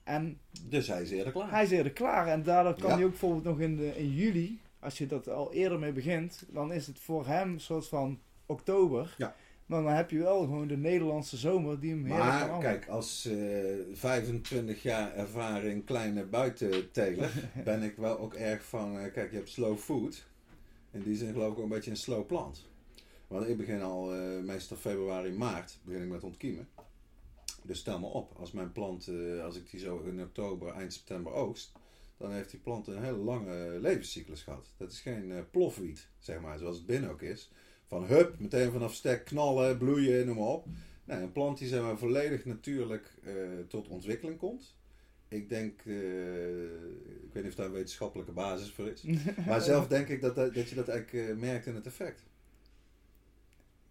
En Dus hij is eerder klaar. hij is eerder klaar. En daardoor kan Ja. hij ook bijvoorbeeld nog in, de, in juli, als je dat al eerder mee begint, dan is het voor hem een soort van oktober. Ja. Maar dan heb je wel gewoon de Nederlandse zomer die hem kan Maar kijk, als eh 25 jaar ervaring kleine buitenteler ben ik wel ook erg van, eh, kijk je hebt slow food. In die zin geloof ik ook een beetje een slow plant. Want ik begin al eh, meestal februari, maart begin ik met ontkiemen. Dus stel me op, als mijn plant, eh, als ik die zo in oktober, eind september oogst, dan heeft die plant een hele lange levenscyclus gehad. Dat is geen eh, plofwiet, zeg maar, zoals het binnen ook is. Van hup, meteen vanaf stek knallen, bloeien, noem maar op. Nee, een plant die zeg maar, volledig natuurlijk tot ontwikkeling komt. Ik denk, ik weet niet of daar een wetenschappelijke basis voor is. Maar zelf denk ik dat, dat, je dat eigenlijk merkt in het effect.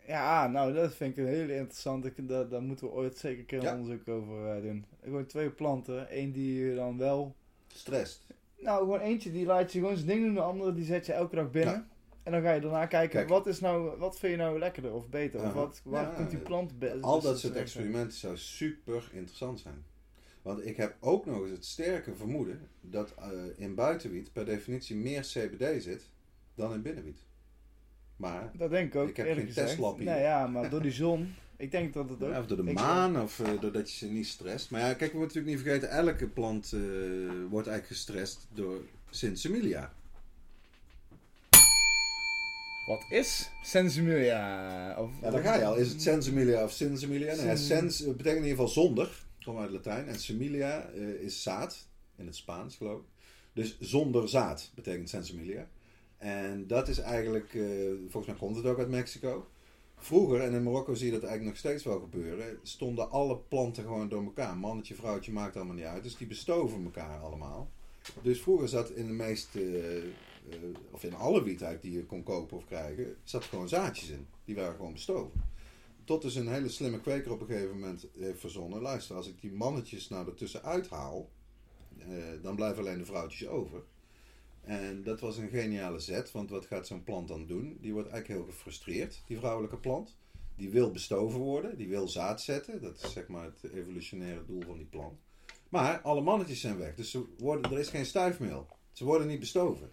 Ja, nou, dat vind ik een hele interessante. Daar, daar moeten we ooit zeker een keer Ja. onderzoek over eh, doen. Gewoon twee planten. Eén die je dan wel... Stress. Nou, gewoon eentje die laat je gewoon zijn ding doen. De andere die zet je elke dag binnen. Ja. En dan ga je daarna kijken, Kijk. wat, is nou, wat vind je nou lekkerder of beter? Of wat, waar Ja, komt die plant best? Al dat te soort experimenten zou super interessant zijn. Want ik heb ook nog eens het sterke vermoeden dat eh, in buitenwiet per definitie meer CBD zit dan in binnenwiet. Maar, Dat denk ik ook, Ik heb eerlijk geen hier. Nee, ja, maar door die zon. Ik denk dat het ook... ja, of door de maan of eh, doordat je ze niet stresst. Maar ja, kijk, we moeten natuurlijk niet vergeten, elke plant eh, wordt eigenlijk gestrest door Sinsemilla. Wat is Sensimilia? Of, Ja, daar ga je al. Is het Sensimilia of Sinsemilia? Nee, sens betekent in ieder geval zonder. Komt uit Latijn. En semilia eh, is zaad. In het Spaans geloof ik. Dus zonder zaad betekent Sensimilia. En dat is eigenlijk, eh, volgens mij komt het ook uit Mexico. Vroeger, en in Marokko zie je dat eigenlijk nog steeds wel gebeuren, stonden alle planten gewoon door elkaar. Mannetje, vrouwtje, maakt allemaal niet uit. Dus die bestoven elkaar allemaal. Dus vroeger zat in de meeste, eh, of in alle eigenlijk die je kon kopen of krijgen, zat gewoon zaadjes in. Die waren gewoon bestoven. Tot dus een hele slimme kweker op een gegeven moment heeft verzonnen. Luister, als ik die mannetjes nou ertussen uithaal, eh, dan blijven alleen de vrouwtjes over. En dat was een geniale zet, want wat gaat zo'n plant dan doen? Die wordt eigenlijk heel gefrustreerd, die vrouwelijke plant. Die wil bestoven worden, die wil zaad zetten. Dat is zeg maar het evolutionaire doel van die plant. Maar alle mannetjes zijn weg, dus ze worden, er is geen stuifmeel. Ze worden niet bestoven.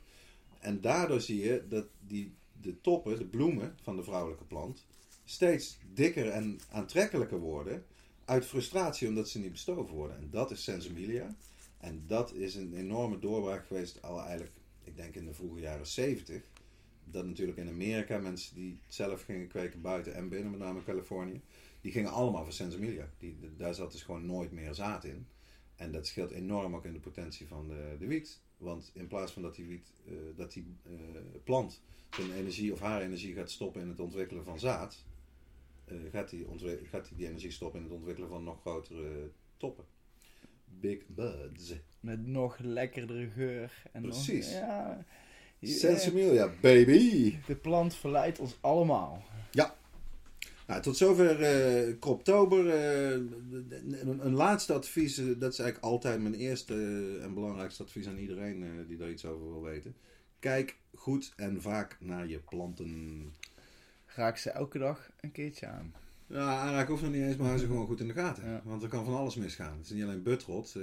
En daardoor zie je dat die, de toppen, de bloemen van de vrouwelijke plant, steeds dikker en aantrekkelijker worden. Uit frustratie omdat ze niet bestoven worden. En dat is Sensimilia. En dat is een enorme doorbraak geweest, al eigenlijk, ik denk in de vroege jaren 70. Dat natuurlijk in Amerika mensen die zelf gingen kweken buiten en binnen, met name Californië, die gingen allemaal voor Sensimilia. Die, daar zat dus gewoon nooit meer zaad in. En dat scheelt enorm ook in de potentie van de, de wiet. Want in plaats van dat die, wiet, eh, dat die eh, plant zijn energie of haar energie gaat stoppen in het ontwikkelen van zaad, eh, gaat ontwi- gaat hij die energie stoppen in het ontwikkelen van nog grotere toppen. Big buds. Met nog lekkerdere geur. En nog- Precies. ja, je- Sensimilia, baby! de plant verleidt ons allemaal. Nou, tot zover eh Kroptober. eh, een, een laatste advies, eh, dat is eigenlijk altijd mijn eerste en belangrijkste advies aan iedereen die daar iets over wil weten. Kijk goed en vaak naar je planten. Raak ze elke dag een keertje aan. Ja, aanraken hoeft nog niet eens, maar hou ze gewoon goed in de gaten. Ja. Want er kan van alles misgaan. Het is niet alleen butrot. eh,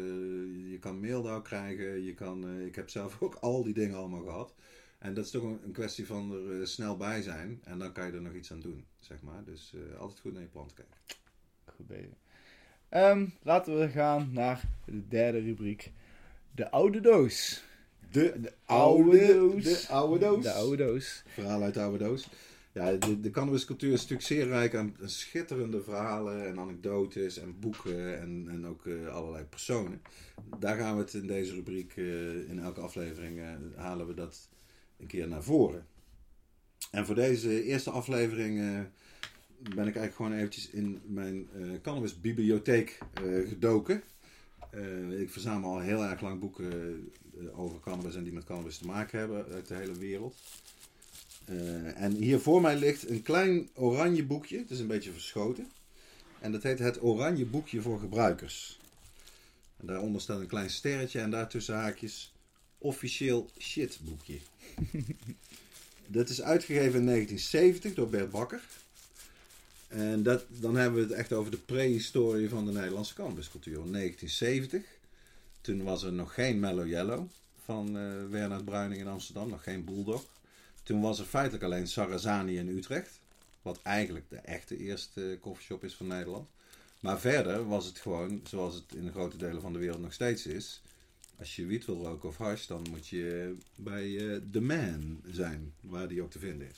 je kan meeldauw krijgen. Je kan, eh, ik heb zelf ook al die dingen allemaal gehad. En dat is toch een, kwestie van er eh, snel bij zijn. En dan kan je er nog iets aan doen, zeg maar. Dus altijd goed naar je planten kijken. Goed bezig. Ehm, laten we gaan naar de derde rubriek. De oude doos. De, De oude oude doos. De oude doos. De oude doos. Verhaal uit de oude doos. Ja, de, cannabiscultuur is natuurlijk zeer rijk aan schitterende verhalen en anekdotes en boeken en, en ook eh, allerlei personen. Daar gaan we het in deze rubriek, eh, in elke aflevering, eh, halen we dat een keer naar voren. En voor deze eerste aflevering ben ik eigenlijk gewoon eventjes in mijn cannabisbibliotheek gedoken. Ik verzamel al heel erg lang boeken over cannabis en die met cannabis te maken hebben uit de hele wereld. Eh, en hier voor mij ligt een klein oranje boekje. Het is een beetje verschoten. En dat heet het Oranje Boekje voor Gebruikers. En daaronder staat een klein sterretje en daartussen haakjes officieel shit boekje. dat is uitgegeven in 1970 door Bert Bakker. En dat, dan hebben we het echt over de prehistorie van de Nederlandse cannabiscultuur. In 1970, toen was er nog geen Mellow Yellow van eh Bernard Bruining in Amsterdam, nog geen Bulldog. Toen was er feitelijk alleen Sarrazani in Utrecht. Wat eigenlijk de echte eerste koffieshop is van Nederland. Maar verder was het gewoon, zoals het in grote delen van de wereld nog steeds is. Als je wiet wil roken of hash, dan moet je bij eh The Man zijn, waar die ook te vinden is.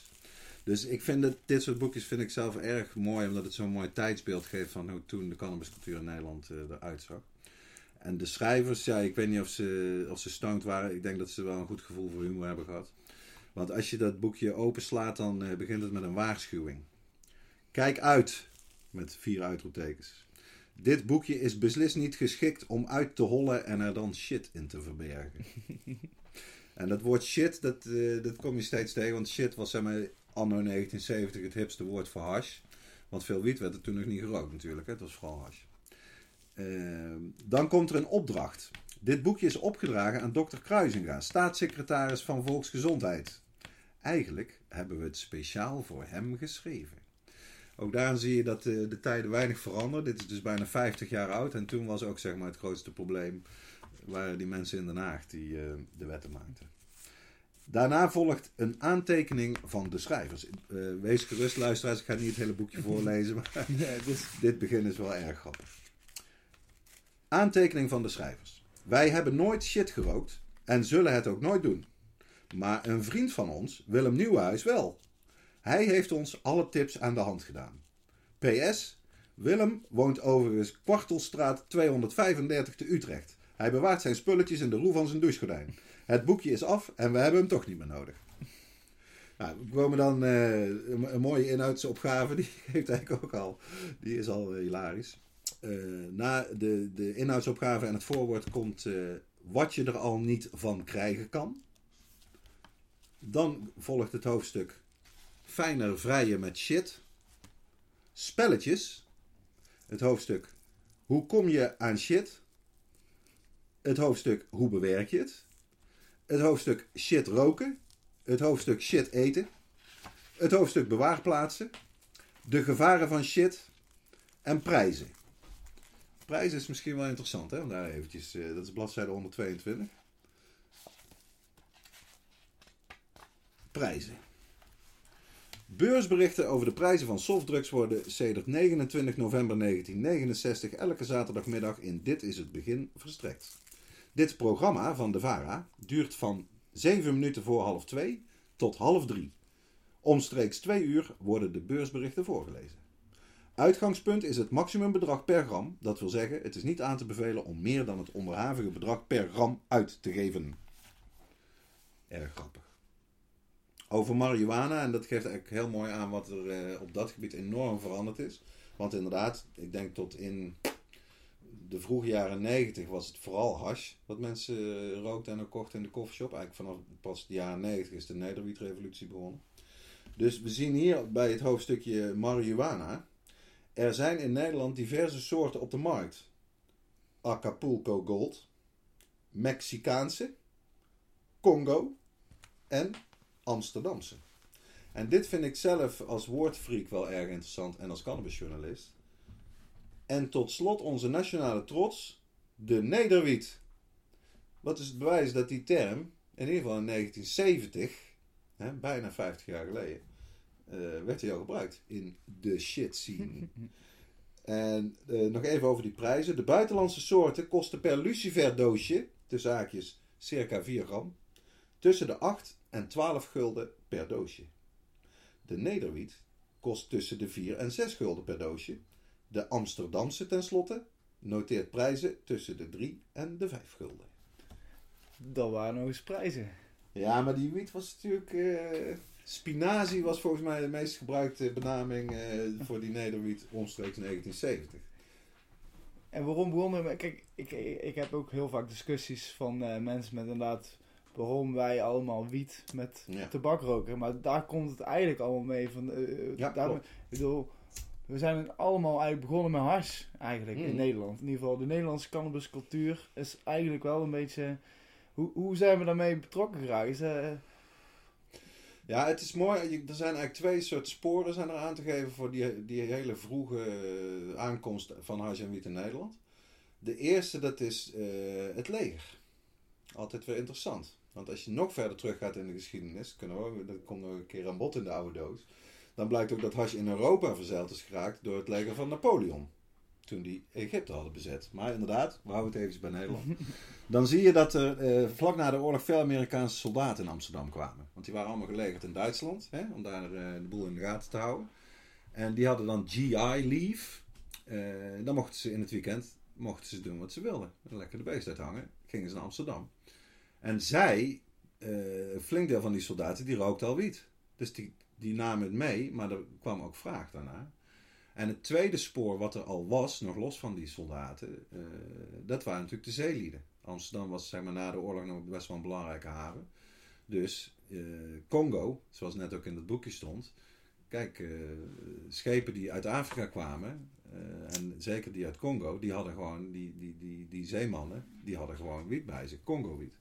Dus ik vind dat dit soort boekjes vind ik zelf erg mooi, omdat het zo'n mooi tijdsbeeld geeft van hoe toen de cannabiscultuur in Nederland eh, eruit zag. En de schrijvers, ja, ik weet niet of ze, of ze stoned waren. Ik denk dat ze wel een goed gevoel voor humor hebben gehad. Want als je dat boekje openslaat, dan eh, begint het met een waarschuwing. Kijk uit, met vier uitroeptekens. Dit boekje is beslist niet geschikt om uit te hollen en er dan shit in te verbergen. en dat woord shit, dat, eh, dat kom je steeds tegen. Want shit was zeg maar anno 1970 het hipste woord voor hash. Want veel wiet werd er toen nog niet gerookt natuurlijk. Hè? Het was vooral hash. Ehm, dan komt er een opdracht. Dit boekje is opgedragen aan dokter Kruisinga, staatssecretaris van Volksgezondheid. Eigenlijk hebben we het speciaal voor hem geschreven. Ook daarin zie je dat eh, de tijden weinig veranderen. Dit is dus bijna 50 jaar oud. En toen was ook zeg maar, het grootste probleem... waren die mensen in Den Haag die eh, de wetten maakten. Daarna volgt een aantekening van de schrijvers. Eh, wees gerust, luisteraars. Ik ga niet het hele boekje voorlezen, maar Ja, dus, dit begin is wel erg grappig. Aantekening van de schrijvers. Wij hebben nooit shit gerookt en zullen het ook nooit doen. Maar een vriend van ons, Willem Nieuwenhuis, wel. Hij heeft ons alle tips aan de hand gedaan. PS. Willem woont overigens Kwartelstraat 235 te Utrecht. Hij bewaart zijn spulletjes in de roe van zijn douchegordijn. Het boekje is af en we hebben hem toch niet meer nodig. Nou, we komen dan eh, een, mooie inhoudsopgave. Die heeft eigenlijk ook al. Die is al eh, hilarisch. Eh, na de, de inhoudsopgave en het voorwoord komt wat je er al niet van krijgen kan. Dan volgt het hoofdstuk Fijner vrijen met shit. Spelletjes. Het hoofdstuk Hoe kom je aan shit? Het hoofdstuk Hoe bewerk je het? Het hoofdstuk Shit roken. Het hoofdstuk Shit eten. Het hoofdstuk Bewaarplaatsen. De gevaren van shit. En prijzen. Prijzen is misschien wel interessant, hè? Om daar eventjes, eh, dat is bladzijde 122. Prijzen. Beursberichten over de prijzen van softdrugs worden sedert 29 november 1969 elke zaterdagmiddag in Dit is het Begin verstrekt. Dit programma van de VARA duurt van 7 minuten voor half 2 tot half 3. Omstreeks 2 uur worden de beursberichten voorgelezen. Uitgangspunt is het maximumbedrag per gram. Dat wil zeggen, het is niet aan te bevelen om meer dan het onderhavige bedrag per gram uit te geven. Erg grappig. Over marihuana. En dat geeft eigenlijk heel mooi aan wat er eh, op dat gebied enorm veranderd is. Want inderdaad, ik denk tot in de vroege jaren 90 was het vooral hash wat mensen eh, rookten en kochten in de koffieshop. Eigenlijk vanaf pas de jaren 90 is de nederwietrevolutie begonnen. Dus we zien hier bij het hoofdstukje marihuana. Er zijn in Nederland diverse soorten op de markt. Acapulco Gold, Mexicaanse, Congo en Amsterdamse. En dit vind ik zelf als woordfreak wel erg interessant en als cannabisjournalist. En tot slot onze nationale trots, de nederwiet. Wat is het bewijs dat die term, in ieder geval in 1970, hè, bijna 50 jaar geleden, eh, werd hij al gebruikt in de shit scene. en eh, nog even over die prijzen. De buitenlandse soorten kosten per lucifer doosje, tussen haakjes, circa 4 gram, tussen de 8 en 12 gulden per doosje. De nederwiet kost tussen de 4 en 6 gulden per doosje. De Amsterdamse tenslotte noteert prijzen tussen de 3 en de 5 gulden. Dat waren nog eens prijzen. Ja, maar die wiet was natuurlijk. eh, spinazie was volgens mij de meest gebruikte benaming eh, voor die nederwiet omstreeks 1970. En waarom begonnen we... Kijk, ik, ik heb ook heel vaak discussies van eh, mensen met inderdaad... Waarom wij allemaal wiet met Ja. tabak roken. Maar daar komt het eigenlijk allemaal mee. Van, eh, Ja, daar, klopt. ik bedoel, we zijn allemaal eigenlijk begonnen met hars. Eigenlijk in Mhm. Nederland. In ieder geval, de Nederlandse cannabiscultuur is eigenlijk wel een beetje... Hoe, hoe zijn we daarmee betrokken geraakt? Eh, Ja, het is mooi. Er zijn eigenlijk twee soorten sporen zijn er aan te geven voor die, die hele vroege eh, aankomst van hash en wiet in Nederland. De eerste, dat is eh, het leger. Altijd weer interessant. Want als je nog verder teruggaat in de geschiedenis, kunnen we, dat komt nog een keer aan bod in de oude doos. Dan blijkt ook dat hash in Europa verzeild is geraakt door het leger van Napoleon. Toen die Egypte hadden bezet. Maar inderdaad, we houden het even bij Nederland. Dan zie je dat er eh, vlak na de oorlog veel Amerikaanse soldaten in Amsterdam kwamen. Want die waren allemaal gelegerd in Duitsland, hè, om daar eh, de boel in de gaten te houden. En die hadden dan GI leave. Eh, dan mochten ze in het weekend mochten ze doen wat ze wilden. Lekker de beest uithangen. Gingen ze naar Amsterdam. En zij, eh, een flink deel van die soldaten, die rookte al wiet. Dus die, die namen het mee, maar er kwam ook vraag daarna. En het tweede spoor wat er al was, nog los van die soldaten, eh, dat waren natuurlijk de zeelieden. Amsterdam was zeg maar, na de oorlog nog best wel een belangrijke haven. Dus eh, Congo, zoals net ook in het boekje stond. Kijk, schepen die uit Afrika kwamen, en zeker die uit Congo, die hadden gewoon, die, die, die, die zeemannen, die hadden gewoon wiet bij zich, Congo-wiet.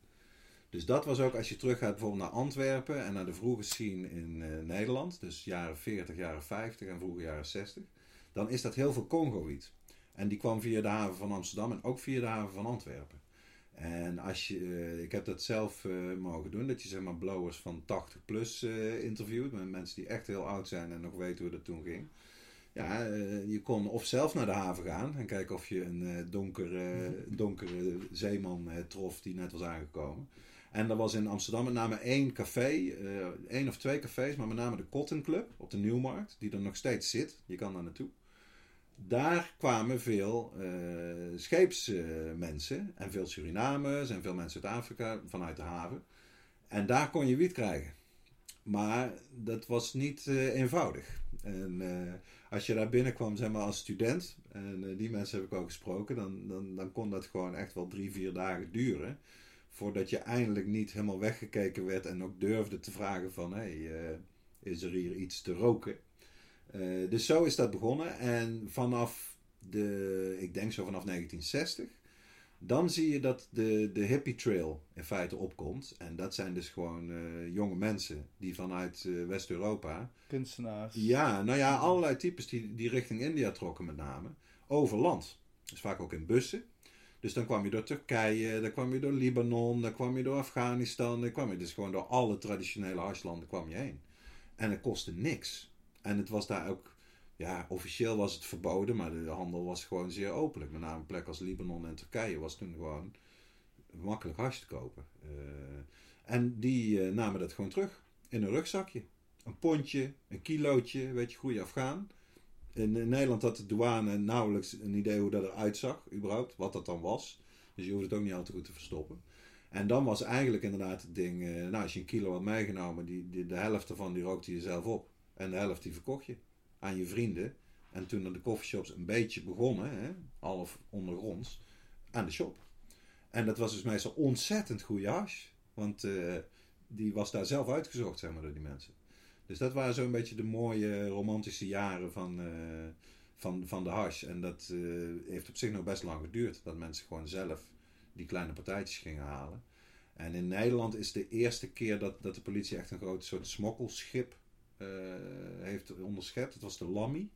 Dus dat was ook, als je teruggaat bijvoorbeeld naar Antwerpen en naar de vroege scene in eh, Nederland, dus jaren 40, jaren 50 en vroege jaren 60, dan is dat heel veel Congo-wiet. En die kwam via de haven van Amsterdam en ook via de haven van Antwerpen. En als je, eh, ik heb dat zelf eh, mogen doen, dat je zeg maar blowers van 80 plus interviewt, met mensen die echt heel oud zijn en nog weten hoe dat toen ging. Ja, je kon of zelf naar de haven gaan en kijken of je een donkere, donkere zeeman trof die net was aangekomen. En er was in Amsterdam met name één café, eh, één of twee cafés, maar met name de Cotton Club op de Nieuwmarkt, die er nog steeds zit. Je kan daar naartoe. Daar kwamen veel eh scheepsmensen en veel Surinamers en veel mensen uit Afrika vanuit de haven. En daar kon je wiet krijgen. Maar dat was niet eh, eenvoudig. En als je daar binnenkwam, zeg maar als student, en die mensen heb ik ook gesproken, dan, dan, dan kon dat gewoon echt wel drie, vier dagen duren. Voordat je eindelijk niet helemaal weggekeken werd en ook durfde te vragen van, hé, hey, eh, is er hier iets te roken? Eh, dus zo is dat begonnen. En vanaf de, ik denk zo vanaf 1960, dan zie je dat de, de hippie trail in feite opkomt. En dat zijn dus gewoon eh, jonge mensen die vanuit West-Europa kunstenaars. ja, nou ja, allerlei types die, die richting India trokken met name. Over land. Dus vaak ook in bussen. Dus dan kwam je door Turkije, dan kwam je door Libanon, dan kwam je door Afghanistan. Dan kwam je dus gewoon door alle traditionele harslanden kwam je heen. En het kostte niks. En het was daar ook, ja, officieel was het verboden, maar de handel was gewoon zeer openlijk. Met name plekken als Libanon en Turkije was toen gewoon makkelijk hash te kopen. Eh, en die eh, namen dat gewoon terug in een rugzakje een pondje, een kilootje, weet je, goede Afghaan. In, in Nederland had de douane nauwelijks een idee hoe dat eruit zag, überhaupt, wat dat dan was. Dus je hoeft het ook niet al te goed te verstoppen. En dan was eigenlijk inderdaad het ding, eh, nou als je een kilo had meegenomen, die, de helft ervan die rookte je zelf op. En de helft die verkocht je aan je vrienden. En toen de coffeeshops een beetje begonnen, hè, half ondergronds, aan de shop. En dat was dus meestal ontzettend goede hash. Want eh, die was daar zelf uitgezocht, zeg maar, door die mensen. Dus dat waren zo'n beetje de mooie romantische jaren van, eh, van, van de hash. En dat eh, heeft op zich nog best lang geduurd. Dat mensen gewoon zelf die kleine partijtjes gingen halen. En in Nederland is de eerste keer dat, dat de politie echt een groot soort smokkelschip eh, heeft onderschept. Dat was de Lammy.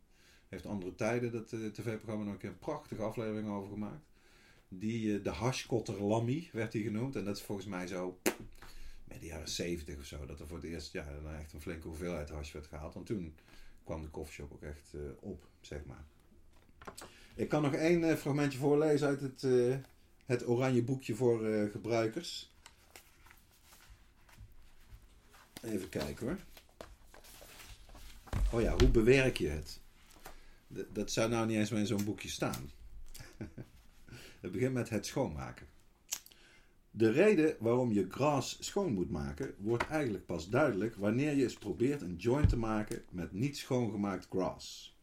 Heeft andere tijden dat tv-programma nog een keer een prachtige aflevering over gemaakt. Die, de hashkotter Lammy werd die genoemd. En dat is volgens mij zo met de jaren 70 of zo. Dat er voor het eerst ja, echt een flinke hoeveelheid hash werd gehaald. Want toen kwam de koffieshop ook echt eh, op, zeg maar. Ik kan nog één eh, fragmentje voorlezen uit het, eh, het oranje boekje voor gebruikers. Even kijken hoor. Oh ja, hoe bewerk je het? Dat zou nou niet eens meer in zo'n boekje staan. het begint met het schoonmaken. De reden waarom je gras schoon moet maken, wordt eigenlijk pas duidelijk wanneer je eens probeert een joint te maken met niet schoongemaakt gras.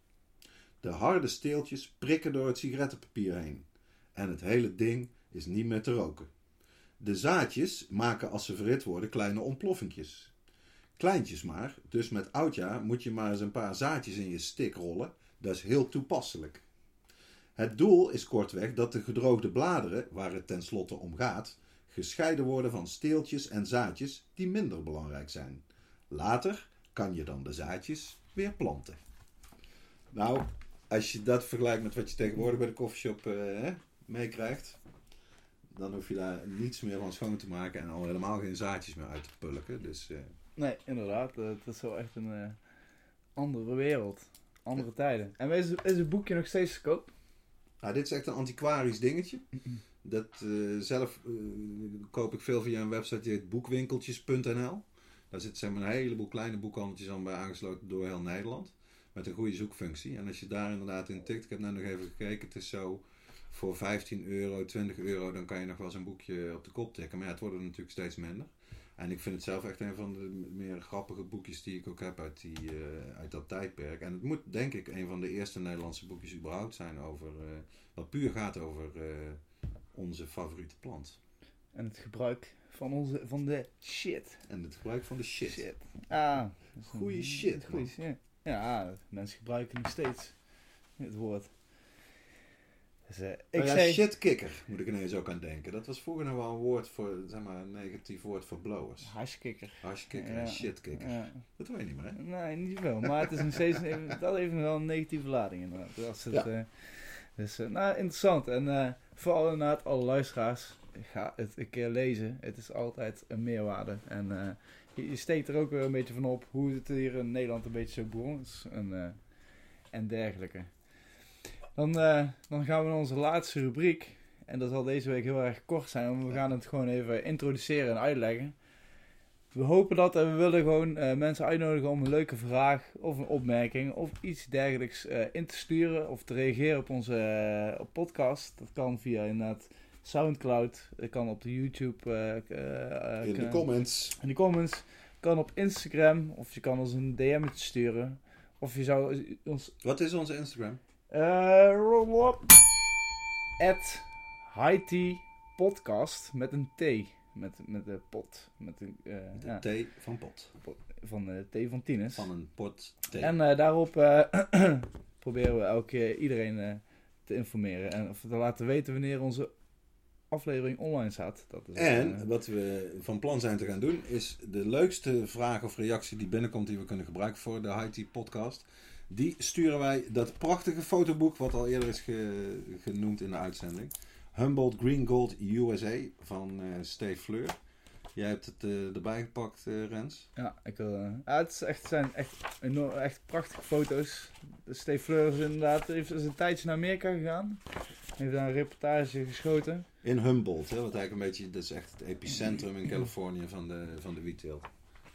De harde steeltjes prikken door het sigarettenpapier heen. En het hele ding is niet meer te roken. De zaadjes maken als ze verhit worden kleine ontploffingjes. Kleintjes maar, dus met oudjaar moet je maar eens een paar zaadjes in je stik rollen. Dat is heel toepasselijk. Het doel is kortweg dat de gedroogde bladeren, waar het tenslotte om gaat, gescheiden worden van steeltjes en zaadjes die minder belangrijk zijn. Later kan je dan de zaadjes weer planten. Nou, als je dat vergelijkt met wat je tegenwoordig bij de koffieshop eh, meekrijgt, dan hoef je daar niets meer van schoon te maken en al helemaal geen zaadjes meer uit te pulken. Dus eh, Nee, inderdaad. eh, Het is wel echt een eh, andere wereld. Andere tijden. En is, is het boekje nog steeds te koop? nou, dit is echt een antiquarisch dingetje. Dat eh, zelf eh, koop ik veel via een website die heet boekwinkeltjes.nl. Daar zitten zeg maar, een heleboel kleine boekhandeltjes aan bij aangesloten door heel Nederland. Met een goede zoekfunctie. En als je daar inderdaad in tikt, ik heb net nog even gekeken, het is zo voor 15 euro, 20 euro, dan kan je nog wel eens een boekje op de kop tikken. Maar ja, het wordt natuurlijk steeds minder. En ik vind het zelf echt een van de meer grappige boekjes die ik ook heb uit, die, eh, uit dat tijdperk. En het moet denk ik een van de eerste Nederlandse boekjes überhaupt zijn over, wat puur gaat over onze favoriete plant. En het gebruik van, onze, van de shit. En het gebruik van de shit. Ah, een- Goeie shit, Goeie shit. Ja, mensen gebruiken nog steeds het woord. Dus, eh, ik Oh ja, zei... shitkikker moet ik ineens ook aan denken. Dat was vroeger nog wel een woord voor, zeg maar, een negatief woord voor blowers. Hashkikker. Hashkikker Ja. en shitkikker. Ja. Dat hoor je niet meer, hè? Nee, niet veel. Maar het is nog steeds, dat heeft nog wel een negatieve lading inderdaad. Als het, Ja. eh, dus, eh, nou, interessant. En eh, vooral inderdaad alle luisteraars, ga het een keer lezen. Het is altijd een meerwaarde. En eh, je, je steekt er ook weer een beetje van op hoe het hier in Nederland een beetje zo begonnen is. En, en dergelijke. Dan, dan gaan we naar onze laatste rubriek. En dat zal deze week heel erg kort zijn, want we gaan het gewoon even introduceren en uitleggen. We hopen dat en we willen gewoon eh, mensen uitnodigen om een leuke vraag of een opmerking of iets dergelijks eh, in te sturen of te reageren op onze eh, op podcast. Dat kan via inderdaad Soundcloud, dat kan op de YouTube In de comments. in de comments, kan op Instagram of je kan ons een DM'tje sturen. Of je zou ons Wat is onze Instagram? roll up. At Haiti Podcast met een T. Met, met de pot. Met een, eh, De ja, thee van pot. van de T van Tines. Van een pot thee. En eh, daarop eh, proberen we elke keer iedereen te informeren. En of te laten weten wanneer onze aflevering online staat. Dat is, En wat we van plan zijn te gaan doen, is de leukste vraag of reactie die binnenkomt die we kunnen gebruiken voor de Haiti podcast. Die sturen wij dat prachtige fotoboek, wat al eerder is ge- genoemd in de uitzending. Humboldt Green Gold USA van eh Steve Fleur. Jij hebt het eh, erbij gepakt, eh, Rens. Ja, ik wil, ja, het, is echt, zijn echt, enorm, echt prachtige foto's. Steve Fleur is inderdaad heeft, is een tijdje naar Amerika gegaan. Heeft daar een reportage geschoten. In Humboldt, hè, wat eigenlijk een beetje, dat is echt het epicentrum in Californië van de, van de wietteelt.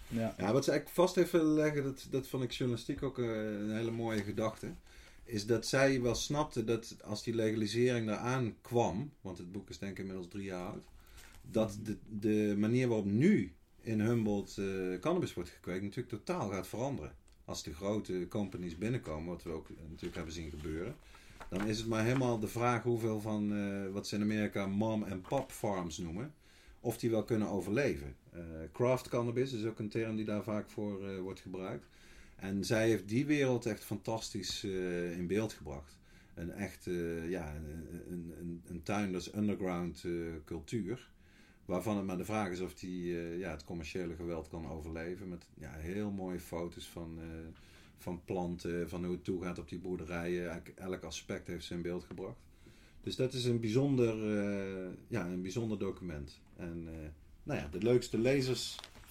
Ja. Ja, wat ze eigenlijk vast heeft willen leggen, dat, dat vond ik journalistiek ook een hele mooie gedachte. Is dat zij wel snapte dat als die legalisering eraan kwam, want het boek is denk ik inmiddels drie jaar oud, dat de, de manier waarop nu in Humboldt eh, cannabis wordt gekweekt natuurlijk totaal gaat veranderen. Als de grote companies binnenkomen, wat we ook natuurlijk hebben zien gebeuren, dan is het maar helemaal de vraag hoeveel van eh, wat ze in Amerika mom- en pop farms noemen, of die wel kunnen overleven. Eh, craft cannabis is ook een term die daar vaak voor wordt gebruikt. En zij heeft die wereld echt fantastisch eh, in beeld gebracht. Een echt, eh, ja, een, een, een, underground eh, cultuur. Waarvan het maar de vraag is of die ja, het commerciële geweld kan overleven. Met ja, heel mooie foto's van, van planten, van hoe het toegaat op die boerderijen. Elk aspect heeft ze in beeld gebracht. Dus dat is een bijzonder, ja, een bijzonder document. En nou ja, de leukste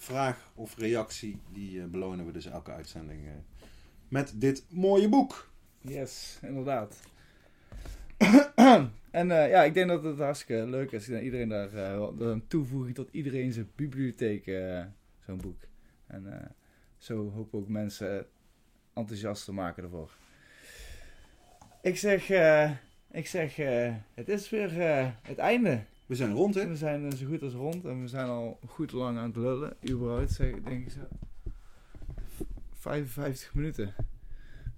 lezersvraag of reactie, die eh, belonen we dus elke uitzending eh, met dit mooie boek. Yes, inderdaad. en eh, ja, ik denk dat het hartstikke leuk is. Denk iedereen daar dat een toevoeging tot iedereen zijn bibliotheek, zo'n boek. En zo hopen ook mensen enthousiast te maken ervoor. Ik zeg, ik zeg het is weer het einde. We zijn rond, hè? We zijn eh, zo goed als rond en we zijn al goed lang aan het lullen. Überhaupt zeg denk ik zo. 55 minuten.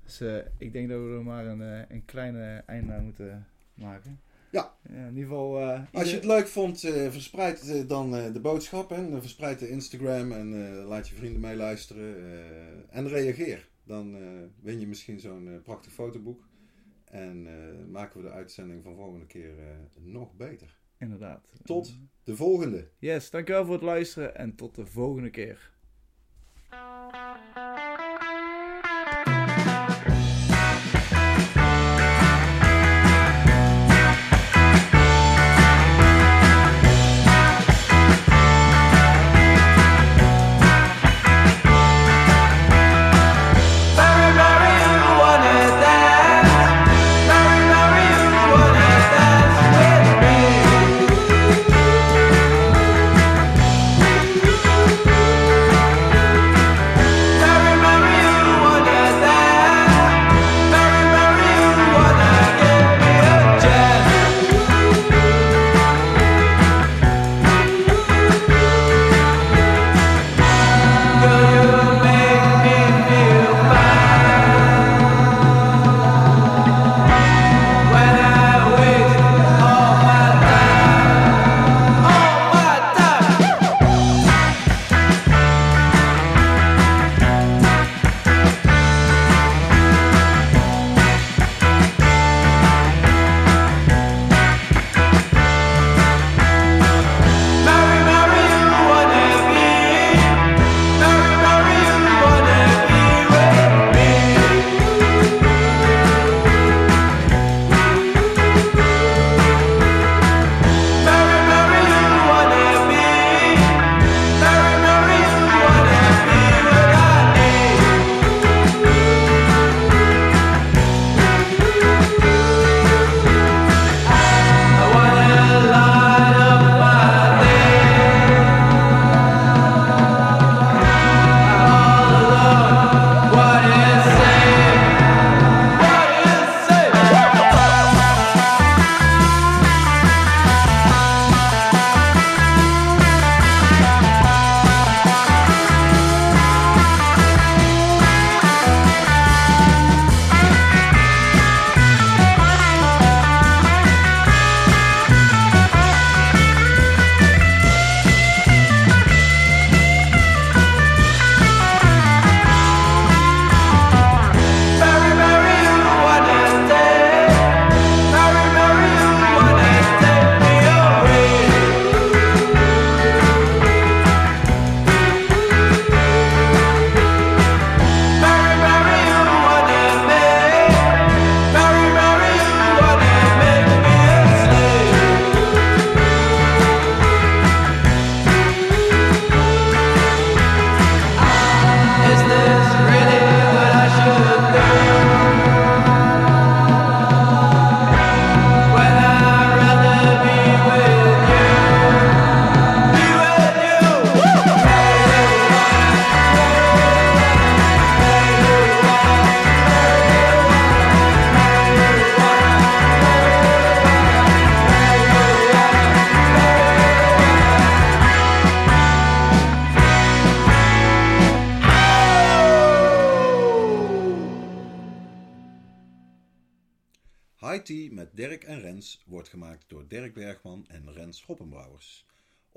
Dus eh, ik denk dat we er maar een, eh, een kleine einde aan moeten maken. Ja. in ieder geval. Als je het leuk vond, verspreid dan de boodschap. Hè? Dan Verspreid de Instagram en laat je vrienden meeluisteren. en reageer. Dan win je misschien zo'n prachtig fotoboek. En maken we de uitzending van volgende keer nog beter. Inderdaad. Tot de volgende. Yes, dankjewel voor het luisteren en tot de volgende keer.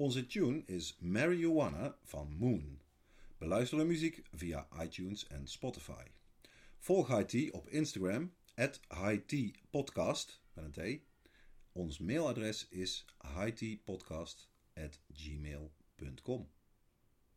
Onze tune is Marijuana van Moon. Beluister de muziek via iTunes en Spotify. Volg IT op Instagram, at Podcast. Ons mailadres is hightpodcast at gmail.com.